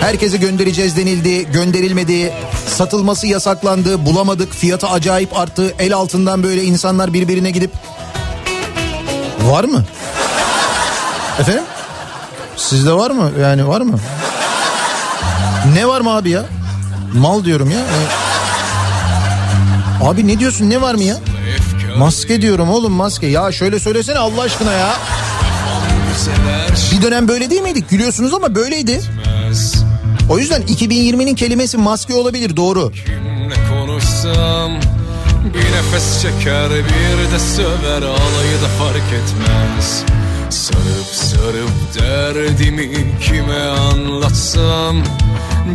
Herkese göndereceğiz denildi, gönderilmedi, satılması yasaklandı, bulamadık, fiyatı acayip arttı, el altından böyle insanlar birbirine gidip... Var mı? Efendim? Sizde var mı? Yani var mı? Ne var mı abi ya? Mal diyorum ya. Ee, Abi ne diyorsun ne var mı ya? Maske diyorum oğlum maske. Ya şöyle söylesene Allah aşkına ya. Bir dönem böyle değil miydik? Gülüyorsunuz ama böyleydi. O yüzden 2020'nin kelimesi maske olabilir doğru. Kimle konuşsam bir nefes çeker bir de söver alayı da fark etmez Sarıp sarıp derdimi kime anlatsam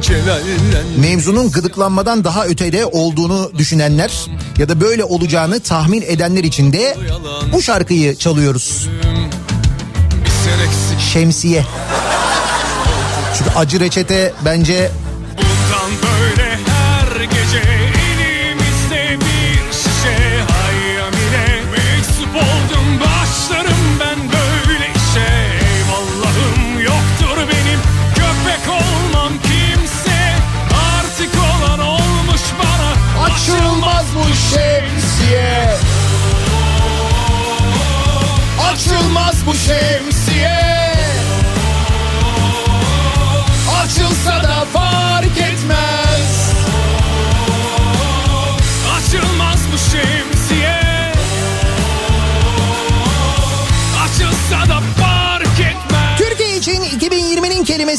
Celallen Mevzunun gıdıklanmadan daha ötede olduğunu düşünenler ya da böyle olacağını tahmin edenler için de bu şarkıyı çalıyoruz. eksik Şemsiye. Çünkü acı reçete bence Bundan böyle her gece elimizde bir şişe Hayyamine meczup oldum başlarım ben böyle işe. Eyvallahım yoktur benim köpek olmam kimse. Artık olan olmuş bana Açılmaz bu şemsiye. Açılmaz bu şemsiye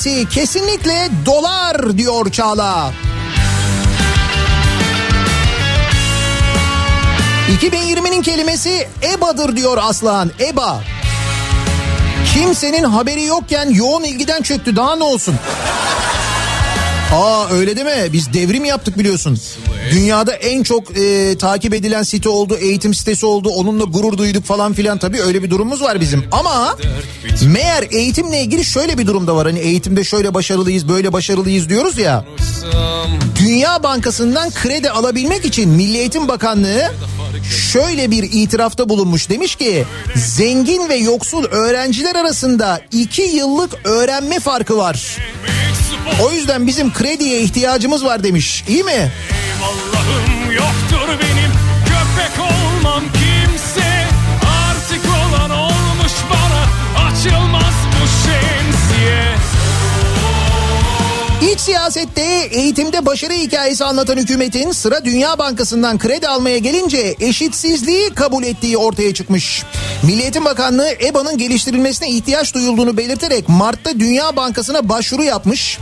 kelimesi kesinlikle dolar diyor Çağla. 2020'nin kelimesi EBA'dır diyor Aslan. EBA. Kimsenin haberi yokken yoğun ilgiden çöktü daha ne olsun? Aa öyle mi? Biz devrim yaptık biliyorsun. Dünyada en çok e, takip edilen site oldu, eğitim sitesi oldu. Onunla gurur duyduk falan filan tabii öyle bir durumumuz var bizim. Ama meğer eğitimle ilgili şöyle bir durumda var. Hani eğitimde şöyle başarılıyız, böyle başarılıyız diyoruz ya. Dünya Bankası'ndan kredi alabilmek için Milli Eğitim Bakanlığı şöyle bir itirafta bulunmuş. Demiş ki zengin ve yoksul öğrenciler arasında iki yıllık öğrenme farkı var. O yüzden bizim krediye ihtiyacımız var demiş. İyi mi? Allah'ım yoktur benim siyasette eğitimde başarı hikayesi anlatan hükümetin sıra Dünya Bankası'ndan kredi almaya gelince eşitsizliği kabul ettiği ortaya çıkmış. Milli Eğitim Bakanlığı EBA'nın geliştirilmesine ihtiyaç duyulduğunu belirterek Mart'ta Dünya Bankası'na başvuru yapmış.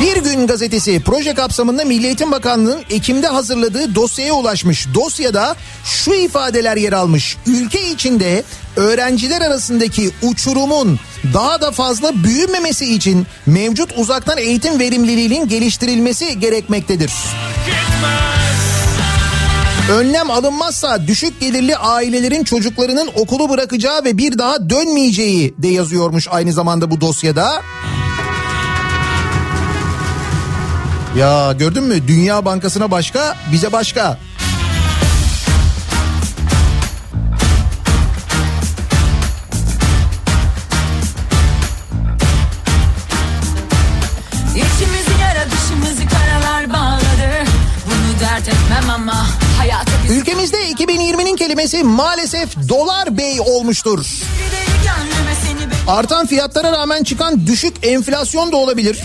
Bir gün gazetesi proje kapsamında Milli Eğitim Bakanlığı'nın Ekim'de hazırladığı dosyaya ulaşmış. Dosyada şu ifadeler yer almış. Ülke içinde öğrenciler arasındaki uçurumun daha da fazla büyümemesi için mevcut uzaktan eğitim verimliliğinin geliştirilmesi gerekmektedir. Önlem alınmazsa düşük gelirli ailelerin çocuklarının okulu bırakacağı ve bir daha dönmeyeceği de yazıyormuş aynı zamanda bu dosyada. Ya gördün mü Dünya Bankası'na başka bize başka. Dert etmem ama Ülkemizde 2020'nin kelimesi maalesef dolar bey olmuştur. Artan fiyatlara rağmen çıkan düşük enflasyon da olabilir.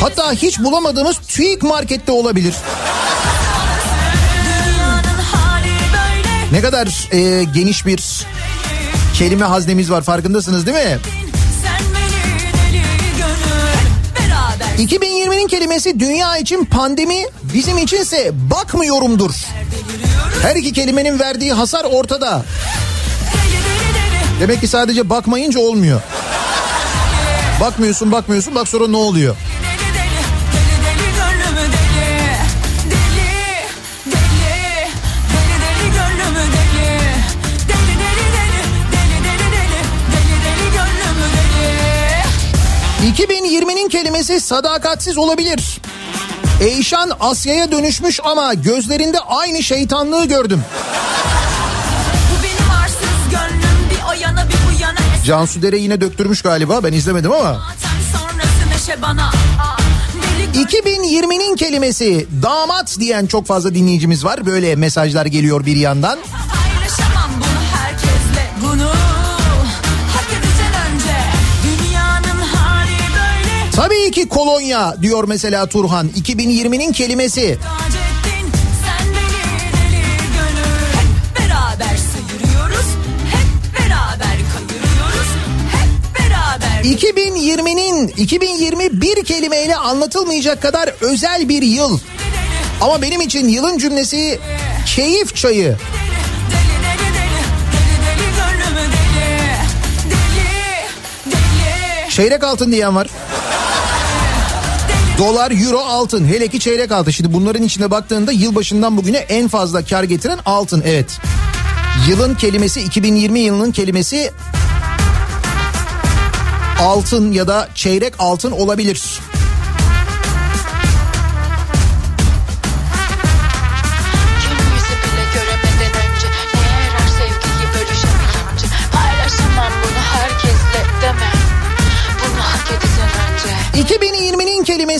Hatta hiç bulamadığımız TÜİK markette olabilir. Ne kadar e, geniş bir kelime haznemiz var farkındasınız değil mi? 2020'nin kelimesi dünya için pandemi, bizim içinse bakmıyorumdur. Her iki kelimenin verdiği hasar ortada. Demek ki sadece bakmayınca olmuyor. Bakmıyorsun bakmıyorsun bak sonra ne oluyor? 2020'nin kelimesi sadakatsiz olabilir. Eyşan Asya'ya dönüşmüş ama gözlerinde aynı şeytanlığı gördüm. Bu benim arsız gönlüm bir o yana Cansu Dere yine döktürmüş galiba ben izlemedim ama. Zaten sonrası neşe bana Aa, Deli 2020'nin kelimesi damat diyen çok fazla dinleyicimiz var. Böyle mesajlar geliyor bir yandan. Tabii ki kolonya diyor mesela Turhan. 2020'nin kelimesi. Taceddin sen beni deli gönül Hep beraber sıyırıyoruz Hep beraber kayırıyoruz Hep beraber 2020'nin 2021 kelimeyle anlatılmayacak kadar özel bir yıl. Ama benim için yılın cümlesi keyif çayı. Çeyrek altın diyen var. Dolar, euro, altın. Hele ki çeyrek altın. Şimdi bunların içine baktığında yılbaşından bugüne en fazla kar getiren altın. Evet. Yılın kelimesi 2020 yılının kelimesi altın ya da çeyrek altın olabilir.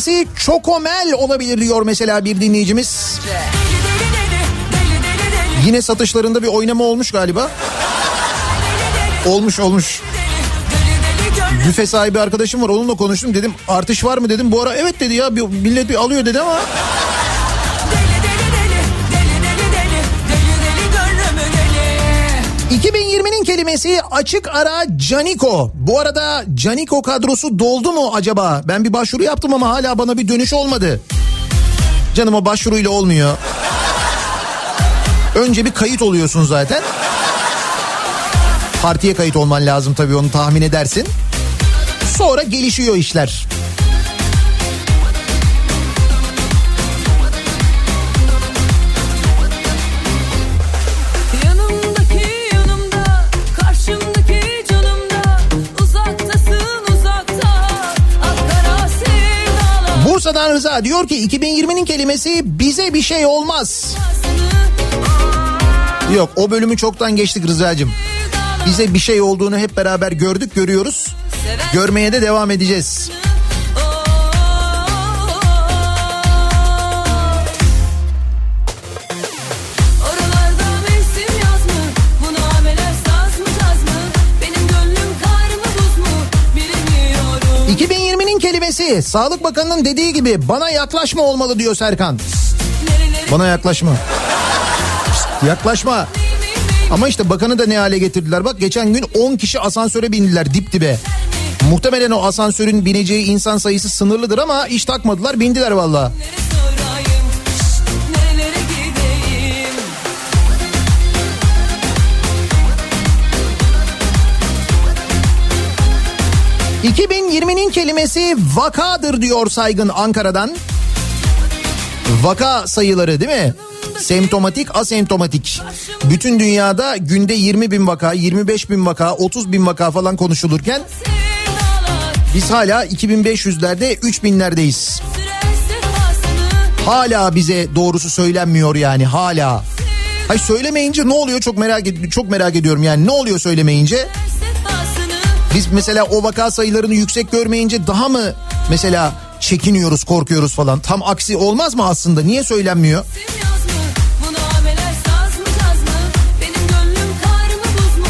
2020'nin kelimesi çokomel olabilir diyor mesela bir dinleyicimiz. Yine satışlarında bir oynama olmuş galiba. Olmuş olmuş. Büfe sahibi arkadaşım var onunla konuştum dedim artış var mı dedim. Bu ara evet dedi ya millet bir alıyor dedi ama 2020'nin kelimesi açık ara Caniko. Bu arada Caniko kadrosu doldu mu acaba? Ben bir başvuru yaptım ama hala bana bir dönüş olmadı. Canım o başvuruyla olmuyor. Önce bir kayıt oluyorsun zaten. Partiye kayıt olman lazım tabii onu tahmin edersin. Sonra gelişiyor işler. Bursa'dan Rıza diyor ki 2020'nin kelimesi bize bir şey olmaz. Yok o bölümü çoktan geçtik Rıza'cığım. Bize bir şey olduğunu hep beraber gördük görüyoruz. Görmeye de devam edeceğiz. 2020'nin kelimesi Sağlık Bakanı'nın dediği gibi bana yaklaşma olmalı diyor Serkan. Bana yaklaşma. Yaklaşma. Ama işte bakanı da ne hale getirdiler. Bak geçen gün 10 kişi asansöre bindiler dip dibe. Muhtemelen o asansörün bineceği insan sayısı sınırlıdır ama iş takmadılar bindiler valla. 2020'nin kelimesi vakadır diyor Saygın Ankara'dan. Vaka sayıları değil mi? Semptomatik, asemptomatik. Bütün dünyada günde 20 bin vaka, 25 bin vaka, 30 bin vaka falan konuşulurken biz hala 2500'lerde 3000'lerdeyiz. sürer sefasını Hala bize doğrusu söylenmiyor yani hala. Hayır söylemeyince ne oluyor çok merak çok merak ediyorum yani ne oluyor söylemeyince? Biz mesela o vaka sayılarını yüksek görmeyince daha mı mesela çekiniyoruz, korkuyoruz falan? Tam aksi olmaz mı aslında? Niye söylenmiyor?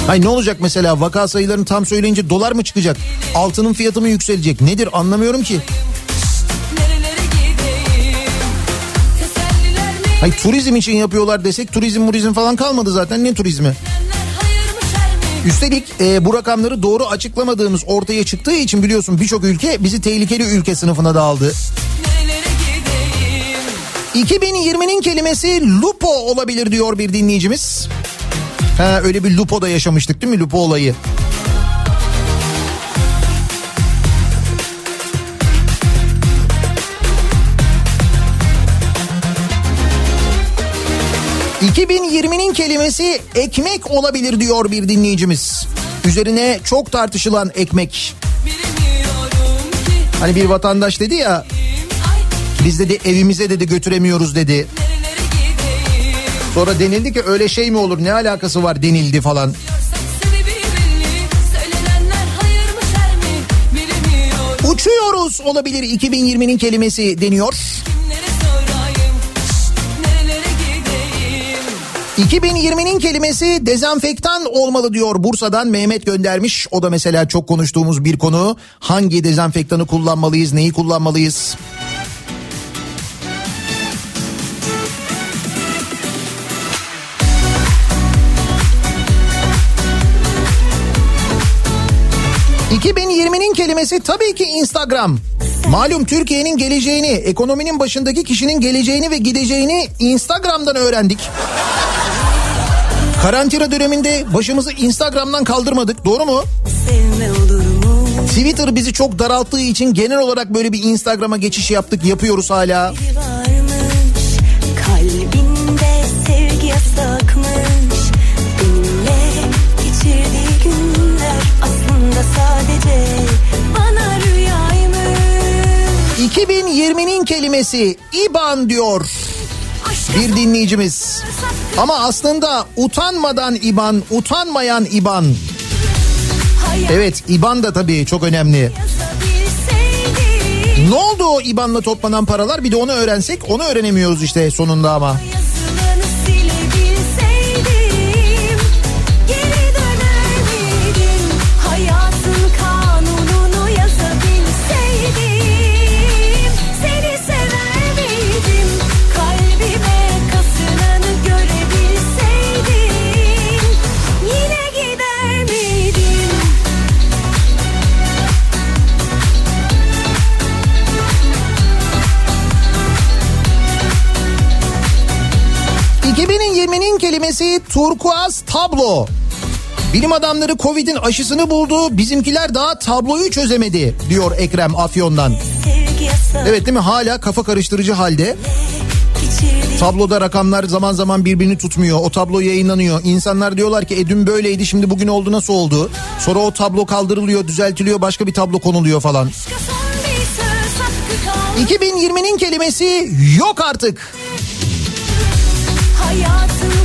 Hayır ne olacak mesela vaka sayılarını tam söyleyince dolar mı çıkacak? Altının fiyatı mı yükselecek? Nedir anlamıyorum ki. Hayır turizm için yapıyorlar desek turizm murizm falan kalmadı zaten ne turizmi? Üstelik e, bu rakamları doğru açıklamadığımız ortaya çıktığı için biliyorsun birçok ülke bizi tehlikeli ülke sınıfına da aldı. Nerelere gideyim? 2020'nin kelimesi lupo olabilir diyor bir dinleyicimiz. Ha öyle bir lupo da yaşamıştık değil mi lupo olayı? ...2020'nin kelimesi ekmek olabilir diyor bir dinleyicimiz. Üzerine çok tartışılan ekmek. Hani bir vatandaş dedi ya biz dedi evimize dedi götüremiyoruz dedi. Sonra denildi ki öyle şey mi olur ne alakası var denildi falan. Uçuyoruz olabilir 2020'nin kelimesi deniyor. 2020'nin kelimesi dezenfektan olmalı diyor Bursa'dan Mehmet göndermiş. O da mesela çok konuştuğumuz bir konu. Hangi dezenfektanı kullanmalıyız, neyi kullanmalıyız? ...2020'nin kelimesi tabii ki Instagram. Malum Türkiye'nin geleceğini, ekonominin başındaki kişinin geleceğini ve gideceğini Instagram'dan öğrendik. Karantina döneminde başımızı Instagram'dan kaldırmadık doğru mu? Twitter bizi çok daralttığı için genel olarak böyle bir Instagram'a geçiş yaptık yapıyoruz hala. Varmış sadece bana rüyaymış 2020'nin kelimesi IBAN diyor bir dinleyicimiz. Ama aslında utanmadan IBAN, utanmayan IBAN. hayat Evet IBAN da tabii çok önemli. Ne oldu o IBAN'la toplanan paralar bir de onu öğrensek onu öğrenemiyoruz işte sonunda ama. yazılanı 2020'nin kelimesi turkuaz tablo. Bilim adamları Covid'in aşısını buldu. Bizimkiler daha tabloyu çözemedi diyor Ekrem Afyon'dan. Evet değil mi? Hala kafa karıştırıcı halde. Tabloda rakamlar zaman zaman birbirini tutmuyor. O tablo yayınlanıyor. İnsanlar diyorlar ki e dün böyleydi şimdi bugün oldu nasıl oldu? Sonra o tablo kaldırılıyor, düzeltiliyor, başka bir tablo konuluyor falan. Başka son bir söz hakkı kaldı 2020'nin kelimesi yok artık. Hayatın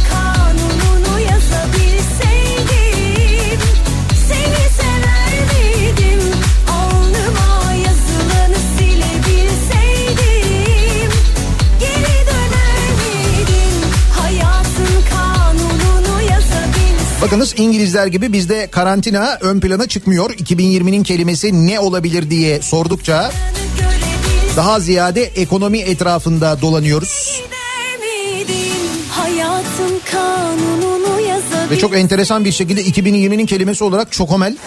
Bakınız İngilizler gibi bizde karantina ön plana çıkmıyor. 2020'nin kelimesi ne olabilir diye sordukça daha ziyade ekonomi etrafında dolanıyoruz. Ve çok enteresan bir şekilde 2020'nin kelimesi olarak çokomel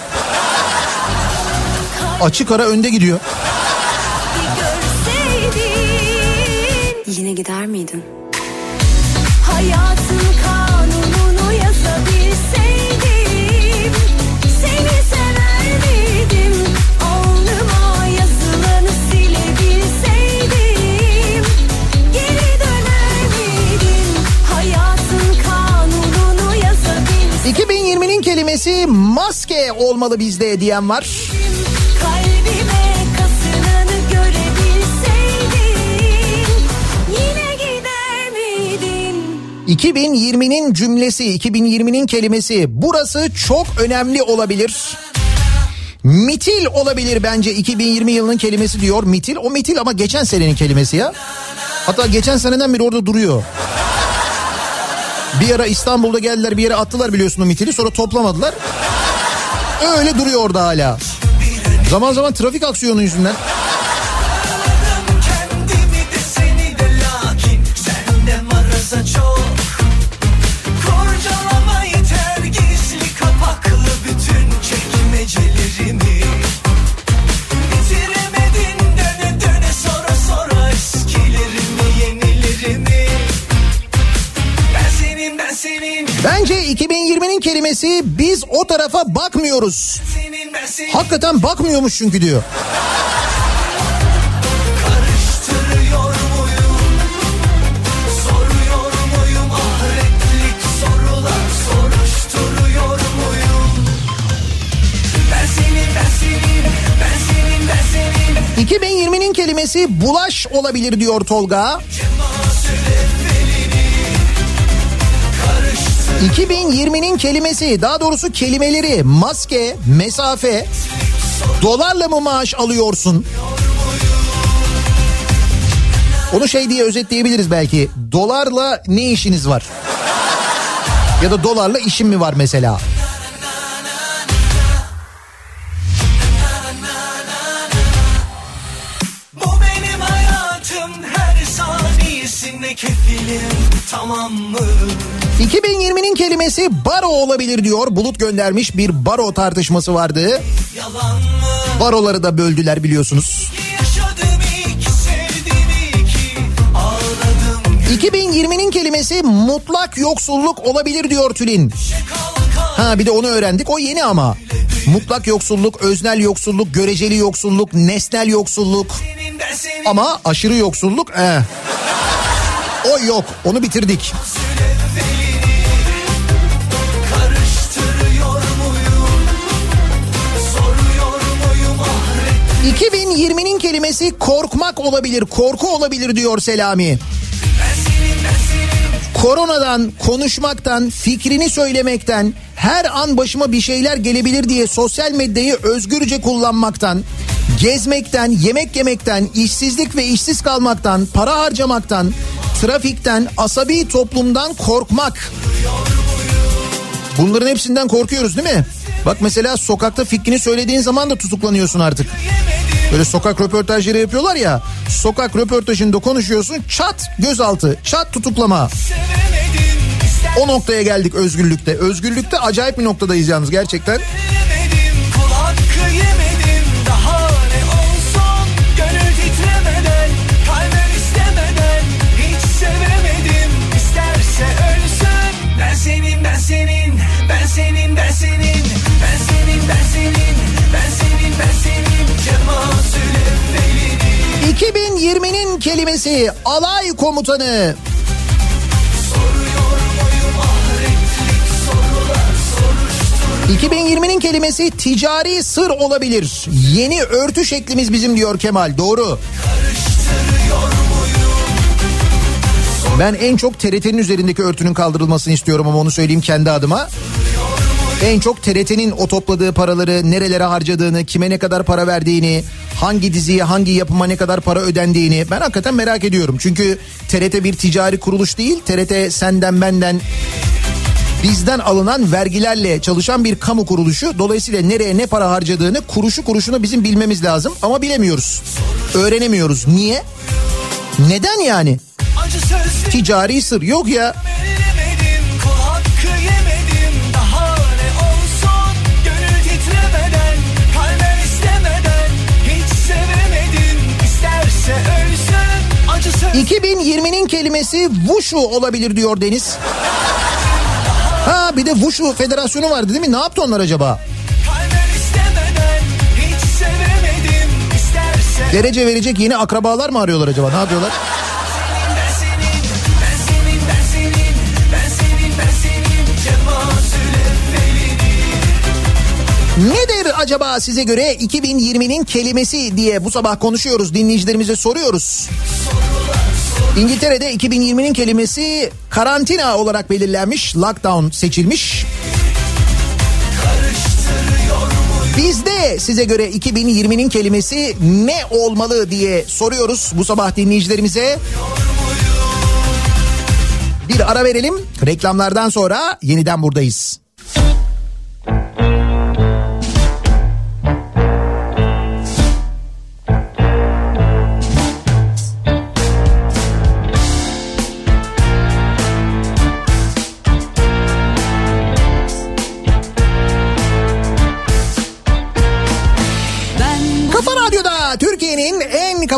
açık ara önde gidiyor. Yine gider miydin? Hayatın kelimesi maske olmalı bizde diyen var. Kalbime kasınanı görebilseydim Yine gider miydin? 2020'nin cümlesi, 2020'nin kelimesi burası çok önemli olabilir. Mitil olabilir bence 2020 yılının kelimesi diyor mitil. O mitil ama geçen senenin kelimesi ya. Hatta geçen seneden beri orada duruyor. Bir ara İstanbul'da geldiler bir yere attılar biliyorsun o mitili sonra toplamadılar. Öyle duruyor orada hala. Zaman zaman trafik aksiyonu yüzünden. Çok Bence 2020'nin kelimesi biz o tarafa bakmıyoruz. Hakikaten bakmıyormuş çünkü diyor. Karıştırıyor muyum? Soruyor muyum? Ahretlik sorular soruşturuyor muyum? Ben senin, ben senin, ben senin, ben senin 2020'nin kelimesi bulaş olabilir diyor Tolga. 2020'nin kelimesi daha doğrusu kelimeleri maske, mesafe, dolarla mı maaş alıyorsun? Onu şey diye özetleyebiliriz belki. Dolarla ne işiniz var? Ya da dolarla işim mi var mesela? Tamam mı? 2020'nin kelimesi baro olabilir diyor. Bulut göndermiş bir baro tartışması vardı. Baroları da böldüler biliyorsunuz. Yaşadım iki sevdim iki ağladım 2020'nin kelimesi mutlak yoksulluk olabilir diyor Tülin. Ha bir de onu öğrendik o yeni ama. Mutlak yoksulluk, öznel yoksulluk, göreceli yoksulluk, nesnel yoksulluk ama aşırı yoksulluk eh. O yok onu bitirdik. karıştırıyor muyum? Soruyor muyum ahret 2020'nin kelimesi korkmak olabilir, korku olabilir diyor Selami. Koronadan, konuşmaktan, fikrini söylemekten, her an başıma bir şeyler gelebilir diye sosyal medyayı özgürce kullanmaktan, gezmekten, yemek yemekten, işsizlik ve işsiz kalmaktan, para harcamaktan, trafikten, asabi toplumdan korkmak. Bunların hepsinden korkuyoruz değil mi? Bak mesela sokakta fikrini söylediğin zaman da tutuklanıyorsun artık. Böyle sokak röportajları yapıyorlar ya. Sokak röportajında konuşuyorsun çat gözaltı, çat tutuklama. O noktaya geldik özgürlükte. Özgürlükte acayip bir noktadayız yalnız gerçekten. istemedim kelimesi alay komutanı. 2020'nin kelimesi ticari sır olabilir. Yeni örtü şeklimiz bizim diyor Kemal. Doğru. Ben en çok TRT'nin üzerindeki örtünün kaldırılmasını istiyorum ama onu söyleyeyim kendi adıma. En çok TRT'nin o topladığı paraları nerelere harcadığını, kime ne kadar para verdiğini, hangi diziye, hangi yapıma ne kadar para ödendiğini ben hakikaten merak ediyorum. Çünkü TRT bir ticari kuruluş değil. TRT senden benden bizden alınan vergilerle çalışan bir kamu kuruluşu. Dolayısıyla nereye ne para harcadığını kuruşu kuruşuna bizim bilmemiz lazım ama bilemiyoruz. Öğrenemiyoruz. Niye? Neden yani? Ticari sır yok ya. 2020'nin kelimesi Wushu olabilir diyor Deniz. Ha bir de Wushu federasyonu vardı değil mi? Ne yaptı onlar acaba? Derece verecek yeni akrabalar mı arıyorlar acaba? Ne yapıyorlar? Nedir acaba size göre 2020'nin kelimesi diye bu sabah konuşuyoruz. Dinleyicilerimize soruyoruz. İngiltere'de 2020'nin kelimesi karantina olarak belirlenmiş. Lockdown seçilmiş. Bizde size göre 2020'nin kelimesi ne olmalı diye soruyoruz bu sabah dinleyicilerimize. Bir ara verelim. Reklamlardan sonra yeniden buradayız.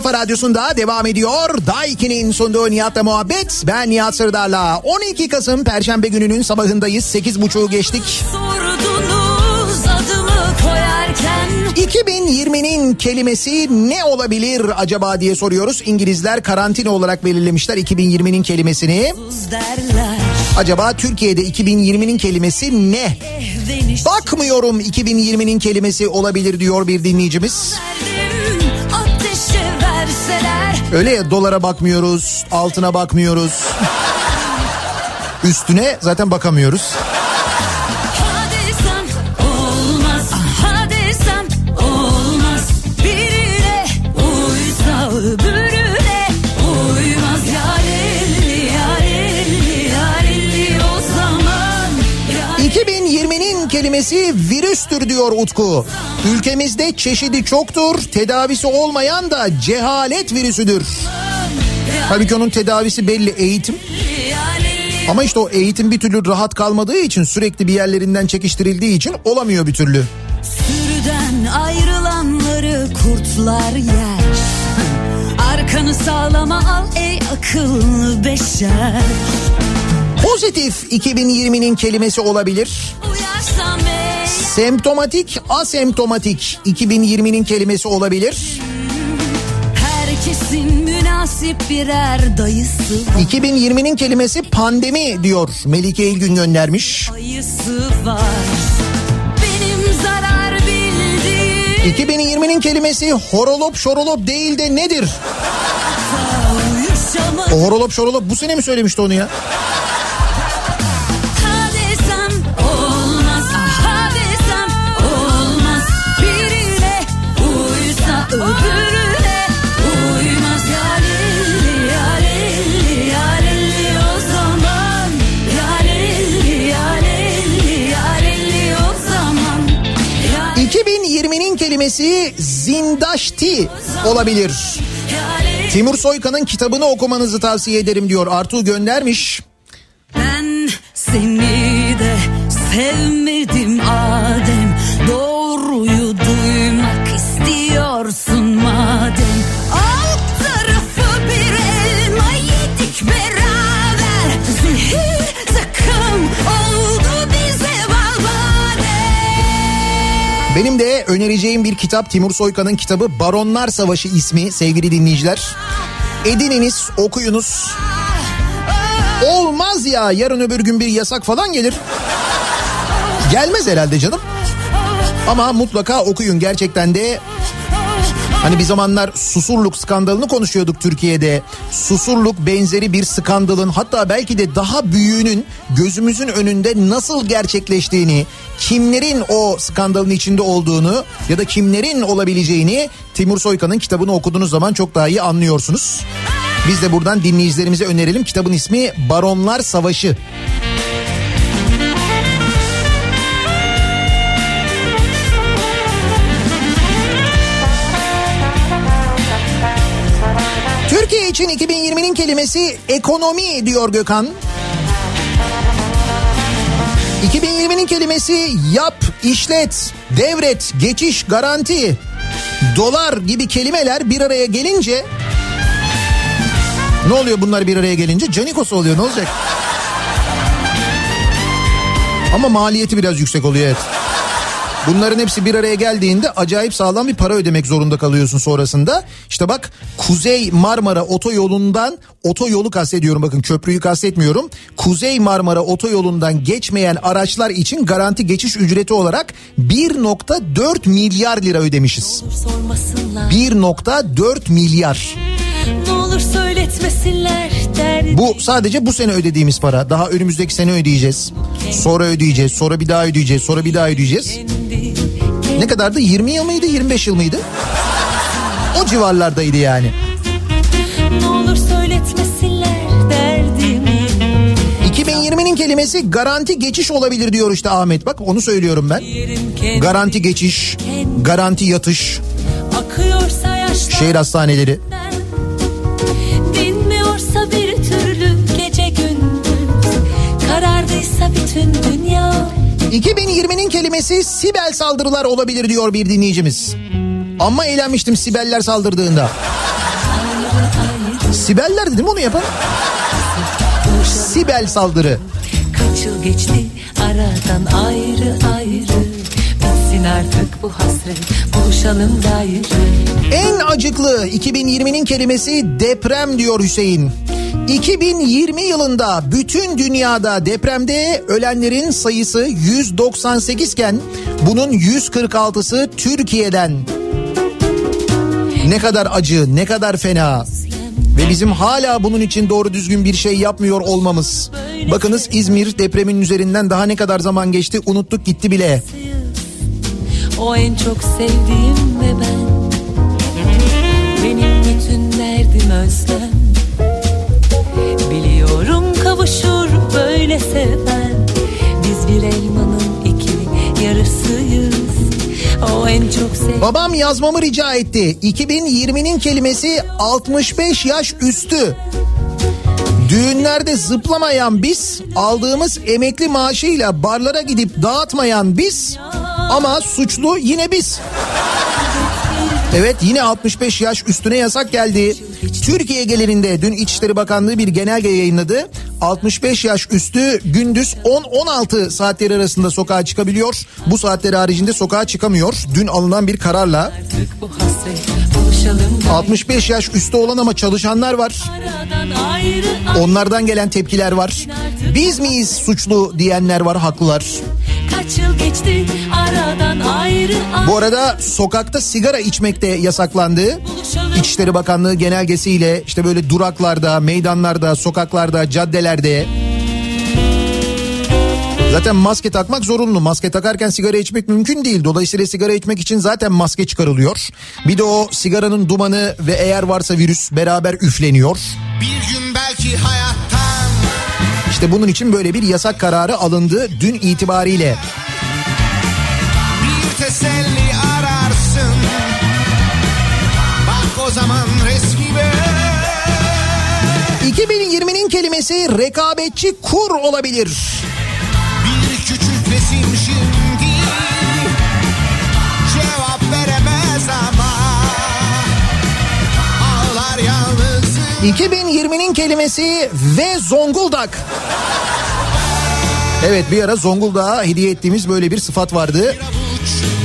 Kafa radyosunda devam ediyor. Daiki'nin sunduğu Nihat'la muhabbet. Ben Nihat Sırdar'la 12 Kasım Perşembe gününün sabahındayız. 8.30'u geçtik. sordunuz adımı koyarken 2020'nin kelimesi ne olabilir acaba diye soruyoruz. İngilizler karantina olarak belirlemişler 2020'nin kelimesini. Derler Acaba Türkiye'de 2020'nin kelimesi ne? Bakmıyorum 2020'nin kelimesi olabilir diyor bir dinleyicimiz. verseler Öyle ya dolara bakmıyoruz, altına bakmıyoruz. Üstüne zaten bakamıyoruz. Kelimesi virüstür diyor Utku. Ülkemizde çeşidi çoktur, tedavisi olmayan da cehalet virüsüdür. Halbuki onun tedavisi belli eğitim. Ama işte o eğitim bir türlü rahat kalmadığı için sürekli bir yerlerinden çekiştirildiği için olamıyor bir türlü. Sürüden ayrılanları kurtlar yer Arkanı sağlama al ey akıllı beşer Pozitif 2020'nin kelimesi olabilir. Ey Semptomatik, asemptomatik 2020'nin kelimesi olabilir. Herkesin münasip birer dayısı var 2020'nin kelimesi pandemi diyor Melike İlgün göndermiş. Dayısı var Benim zarar bildiğim 2020'nin kelimesi horolop şorolop değil de nedir? O horolop şorolop bu sene mi söylemişti onu ya? 2020'nin kelimesi zindaşti olabilir. Timur Soykan'ın kitabını okumanızı tavsiye ederim diyor. Artu göndermiş. Ben seni de sevmedim Adem Benim de önereceğim bir kitap Timur Soykan'ın kitabı Baronlar Savaşı ismi sevgili dinleyiciler. Edininiz, okuyunuz. Olmaz ya yarın öbür gün bir yasak falan gelir. Gelmez herhalde canım. Ama mutlaka okuyun gerçekten de Hani bir zamanlar Susurluk skandalını konuşuyorduk Türkiye'de. Susurluk benzeri bir skandalın hatta belki de daha büyüğünün gözümüzün önünde nasıl gerçekleştiğini, kimlerin o skandalın içinde olduğunu ya da kimlerin olabileceğini Timur Soykan'ın kitabını okuduğunuz zaman çok daha iyi anlıyorsunuz. Biz de buradan dinleyicilerimize önerelim. Kitabın ismi Baronlar Savaşı. İçin 2020'nin kelimesi ekonomi diyor Gökhan. 2020'nin kelimesi yap, işlet, devret, geçiş, garanti, dolar gibi kelimeler bir araya gelince ne oluyor bunlar bir araya gelince? Canikos oluyor ne olacak? Ama maliyeti biraz yüksek oluyor evet. Bunların hepsi bir araya geldiğinde acayip sağlam bir para ödemek zorunda kalıyorsun sonrasında. İşte bak Kuzey Marmara otoyolundan otoyolu kastediyorum bakın köprüyü kastetmiyorum. Kuzey Marmara otoyolundan geçmeyen araçlar için garanti geçiş ücreti olarak 1.4 milyar lira ödemişiz. Sormasınlar 1.4 milyar. Ne olur söyletmesinler derdi Bu sadece bu sene ödediğimiz para. Daha önümüzdeki sene ödeyeceğiz. Sonra ödeyeceğiz. Sonra bir daha ödeyeceğiz. Sonra bir daha ödeyeceğiz. Ne kadardı? 20 yıl mıydı? 25 yıl mıydı? O civarlardaydı yani. Ne olur söyletmesinler derdimi 2020'nin kelimesi garanti geçiş olabilir diyor işte Ahmet. Bak onu söylüyorum ben. Garanti geçiş, garanti yatış, şehir hastaneleri. 2020'nin kelimesi Sibel saldırılar olabilir diyor bir dinleyicimiz. Ama eğlenmiştim Sibeller saldırdığında. Sibeller dedim onu yapan. Sibel saldırı. Kaç yıl geçti aradan ayrı ayrı Bitsin artık bu hasret buluşalım gayrı En acıklı 2020'nin kelimesi deprem diyor Hüseyin. 2020 yılında bütün dünyada depremde ölenlerin sayısı 198 iken bunun 146'sı Türkiye'den. Ne kadar acı, ne kadar fena. Ve bizim hala bunun için doğru düzgün bir şey yapmıyor olmamız. Bakınız İzmir depremin üzerinden daha ne kadar zaman geçti unuttuk gitti bile. O en çok sevdiğim ve ben Benim bütün derdim özlem Biliyorum kavuşur böyle seven Biz bir elmanın iki yarısıyız Babam yazmamı rica etti. 2020'nin kelimesi 65 yaş üstü. Düğünlerde zıplamayan biz, aldığımız emekli maaşıyla barlara gidip dağıtmayan biz ama suçlu yine biz. Evet yine 65 yaş üstüne yasak geldi. Türkiye genelinde dün İçişleri Bakanlığı bir genelge yayınladı. 65 yaş üstü gündüz 10-16 saatleri arasında sokağa çıkabiliyor. Bu saatleri haricinde sokağa çıkamıyor. Dün alınan bir kararla artık bu hasret buluşalım gayrı 65 yaş üstü olan ama çalışanlar var. Onlardan gelen tepkiler var. Biz miyiz suçlu diyenler var haklılar. Kaç yıl geçti aradan ayrı ayrı Bu arada sokakta sigara içmek de yasaklandı. buluşalım İçişleri Bakanlığı genelgesiyle işte böyle duraklarda, meydanlarda, sokaklarda, caddelerde Zaten maske takmak zorunlu. Maske takarken sigara içmek mümkün değil. Dolayısıyla sigara içmek için zaten maske çıkarılıyor. Bir de o sigaranın dumanı ve eğer varsa virüs beraber üfleniyor. Bir gün belki hayattan İşte bunun için böyle bir yasak kararı alındı dün itibariyle. bir teselli ararsın Bak o zaman resmime 2020'nin kelimesi rekabetçi kur olabilir. 2020'nin kelimesi ve Zonguldak. Evet bir ara Zonguldak'a hediye ettiğimiz böyle bir sıfat vardı.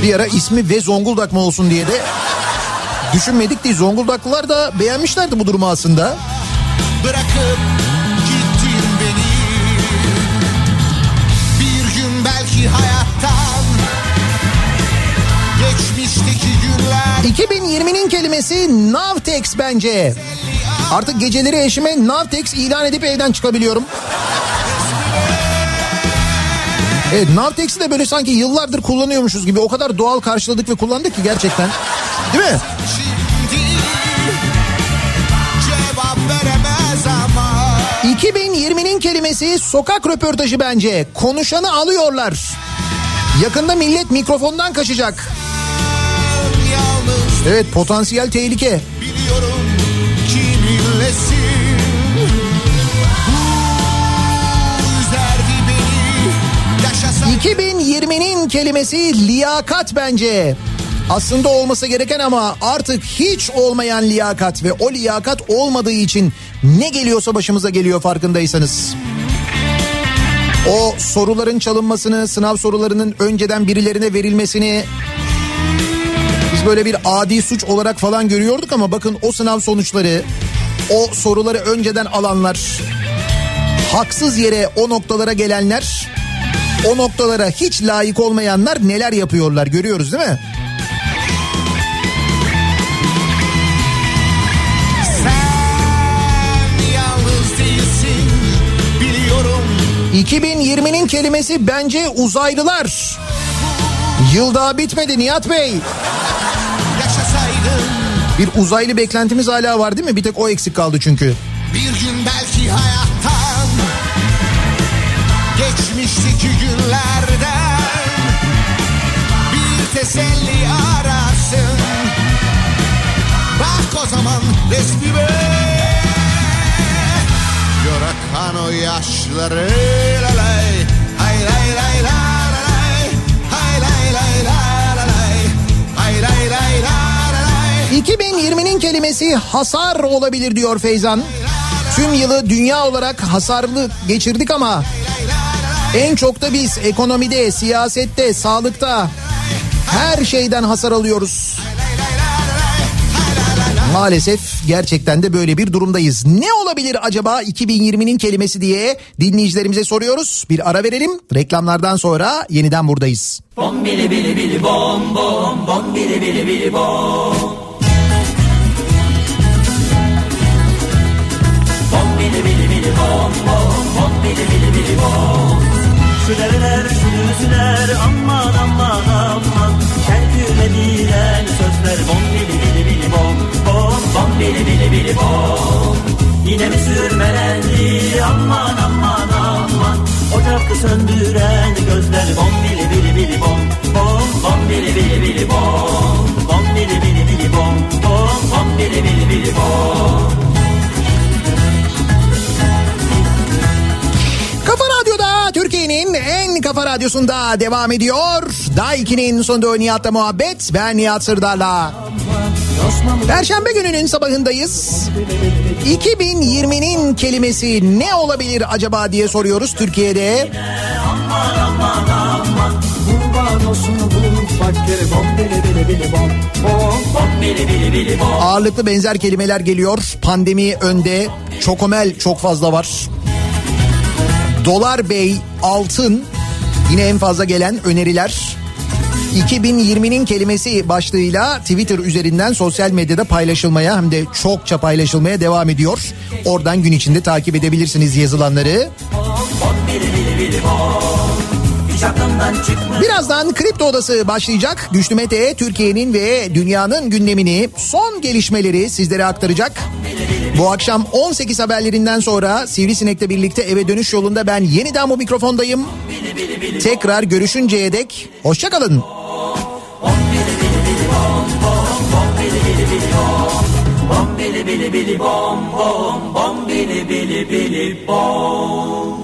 Bir ara ismi ve Zonguldak mı olsun diye de düşünmedik değil. Zonguldaklılar da beğenmişlerdi bu durumu aslında. Bırakıp gittin beni Bir gün belki hayattan Geçmişteki günler 2020'nin kelimesi Navtex bence. Artık geceleri eşime Navtex ilan edip evden çıkabiliyorum. Evet Navtex'i de böyle sanki yıllardır kullanıyormuşuz gibi o kadar doğal karşıladık ve kullandık ki gerçekten. Değil mi? Cevap veremez ama 2020'nin kelimesi sokak röportajı bence. Konuşanı alıyorlar. Yakında millet mikrofondan kaçacak. Evet potansiyel tehlike. biliyorum kiminlesin Bu üzerdi beni Yaşasam 2020'nin kelimesi liyakat bence. Aslında olması gereken ama artık hiç olmayan liyakat ve o liyakat olmadığı için ne geliyorsa başımıza geliyor farkındaysanız. O soruların çalınmasını, sınav sorularının önceden birilerine verilmesini biz böyle bir adi suç olarak falan görüyorduk ama bakın o sınav sonuçları, o soruları önceden alanlar, haksız yere o noktalara gelenler, o noktalara hiç layık olmayanlar neler yapıyorlar görüyoruz değil mi? Değilsin biliyorum 2020'nin kelimesi bence uzaylılar. Yıl daha bitmedi Nihat Bey. Bir uzaylı beklentimiz hala var değil mi? Bir tek o eksik kaldı çünkü. bir gün belki hayattan Geçmişteki günlerden Bir teselli ararsın Bak o zaman resmime Gör o yaşları lalay 2020'nin kelimesi hasar olabilir diyor Feyzan. Tüm yılı dünya olarak hasarlı geçirdik ama en çok da biz ekonomide, siyasette, sağlıkta her şeyden hasar alıyoruz. Maalesef gerçekten de böyle bir durumdayız. Ne olabilir acaba 2020'nin kelimesi diye dinleyicilerimize soruyoruz. Bir ara verelim. Reklamlardan sonra yeniden buradayız. Bom bili bili bili bom bom bom bili bili bili bom. Bom bom bom bili bili bili bom. Şu dereler şu düzler aman aman aman. Şerküledilen sözler bom bili bili bili bom bom bom bili bili bili bom. Yine mi sürmelendi aman aman aman. Ocakı söndüren gözler bom bili bili bili bom bom bom bili bili bili bom bom bili bili bili bom bom bom bili bili bili bom. Türkiye'nin en kafa radyosunda devam ediyor. Daiki'nin sonunda Nihat'la muhabbet. Ben Nihat Sırdar'la. Perşembe gününün sabahındayız. 2020'nin kelimesi ne olabilir acaba diye soruyoruz Türkiye'de. Bom. Ağırlıklı benzer kelimeler geliyor. Pandemi önde. Çokomel çok fazla var. Dolar Bey, altın yine en fazla gelen öneriler. 2020'nin kelimesi başlığıyla Twitter üzerinden sosyal medyada paylaşılmaya hem de çokça paylaşılmaya devam ediyor. Oradan gün içinde takip edebilirsiniz yazılanları. Çıkmıyor. Birazdan Kripto Odası başlayacak. Güçlü Mete Türkiye'nin ve dünyanın gündemini, son gelişmeleri sizlere aktaracak. Bu akşam 18 haberlerinden sonra Sivrisinek'le birlikte eve dönüş yolunda ben yeniden bu mikrofondayım. Tekrar görüşünceye dek hoşçakalın. Bom bili bili bili bom bom bom bili bili bili bom.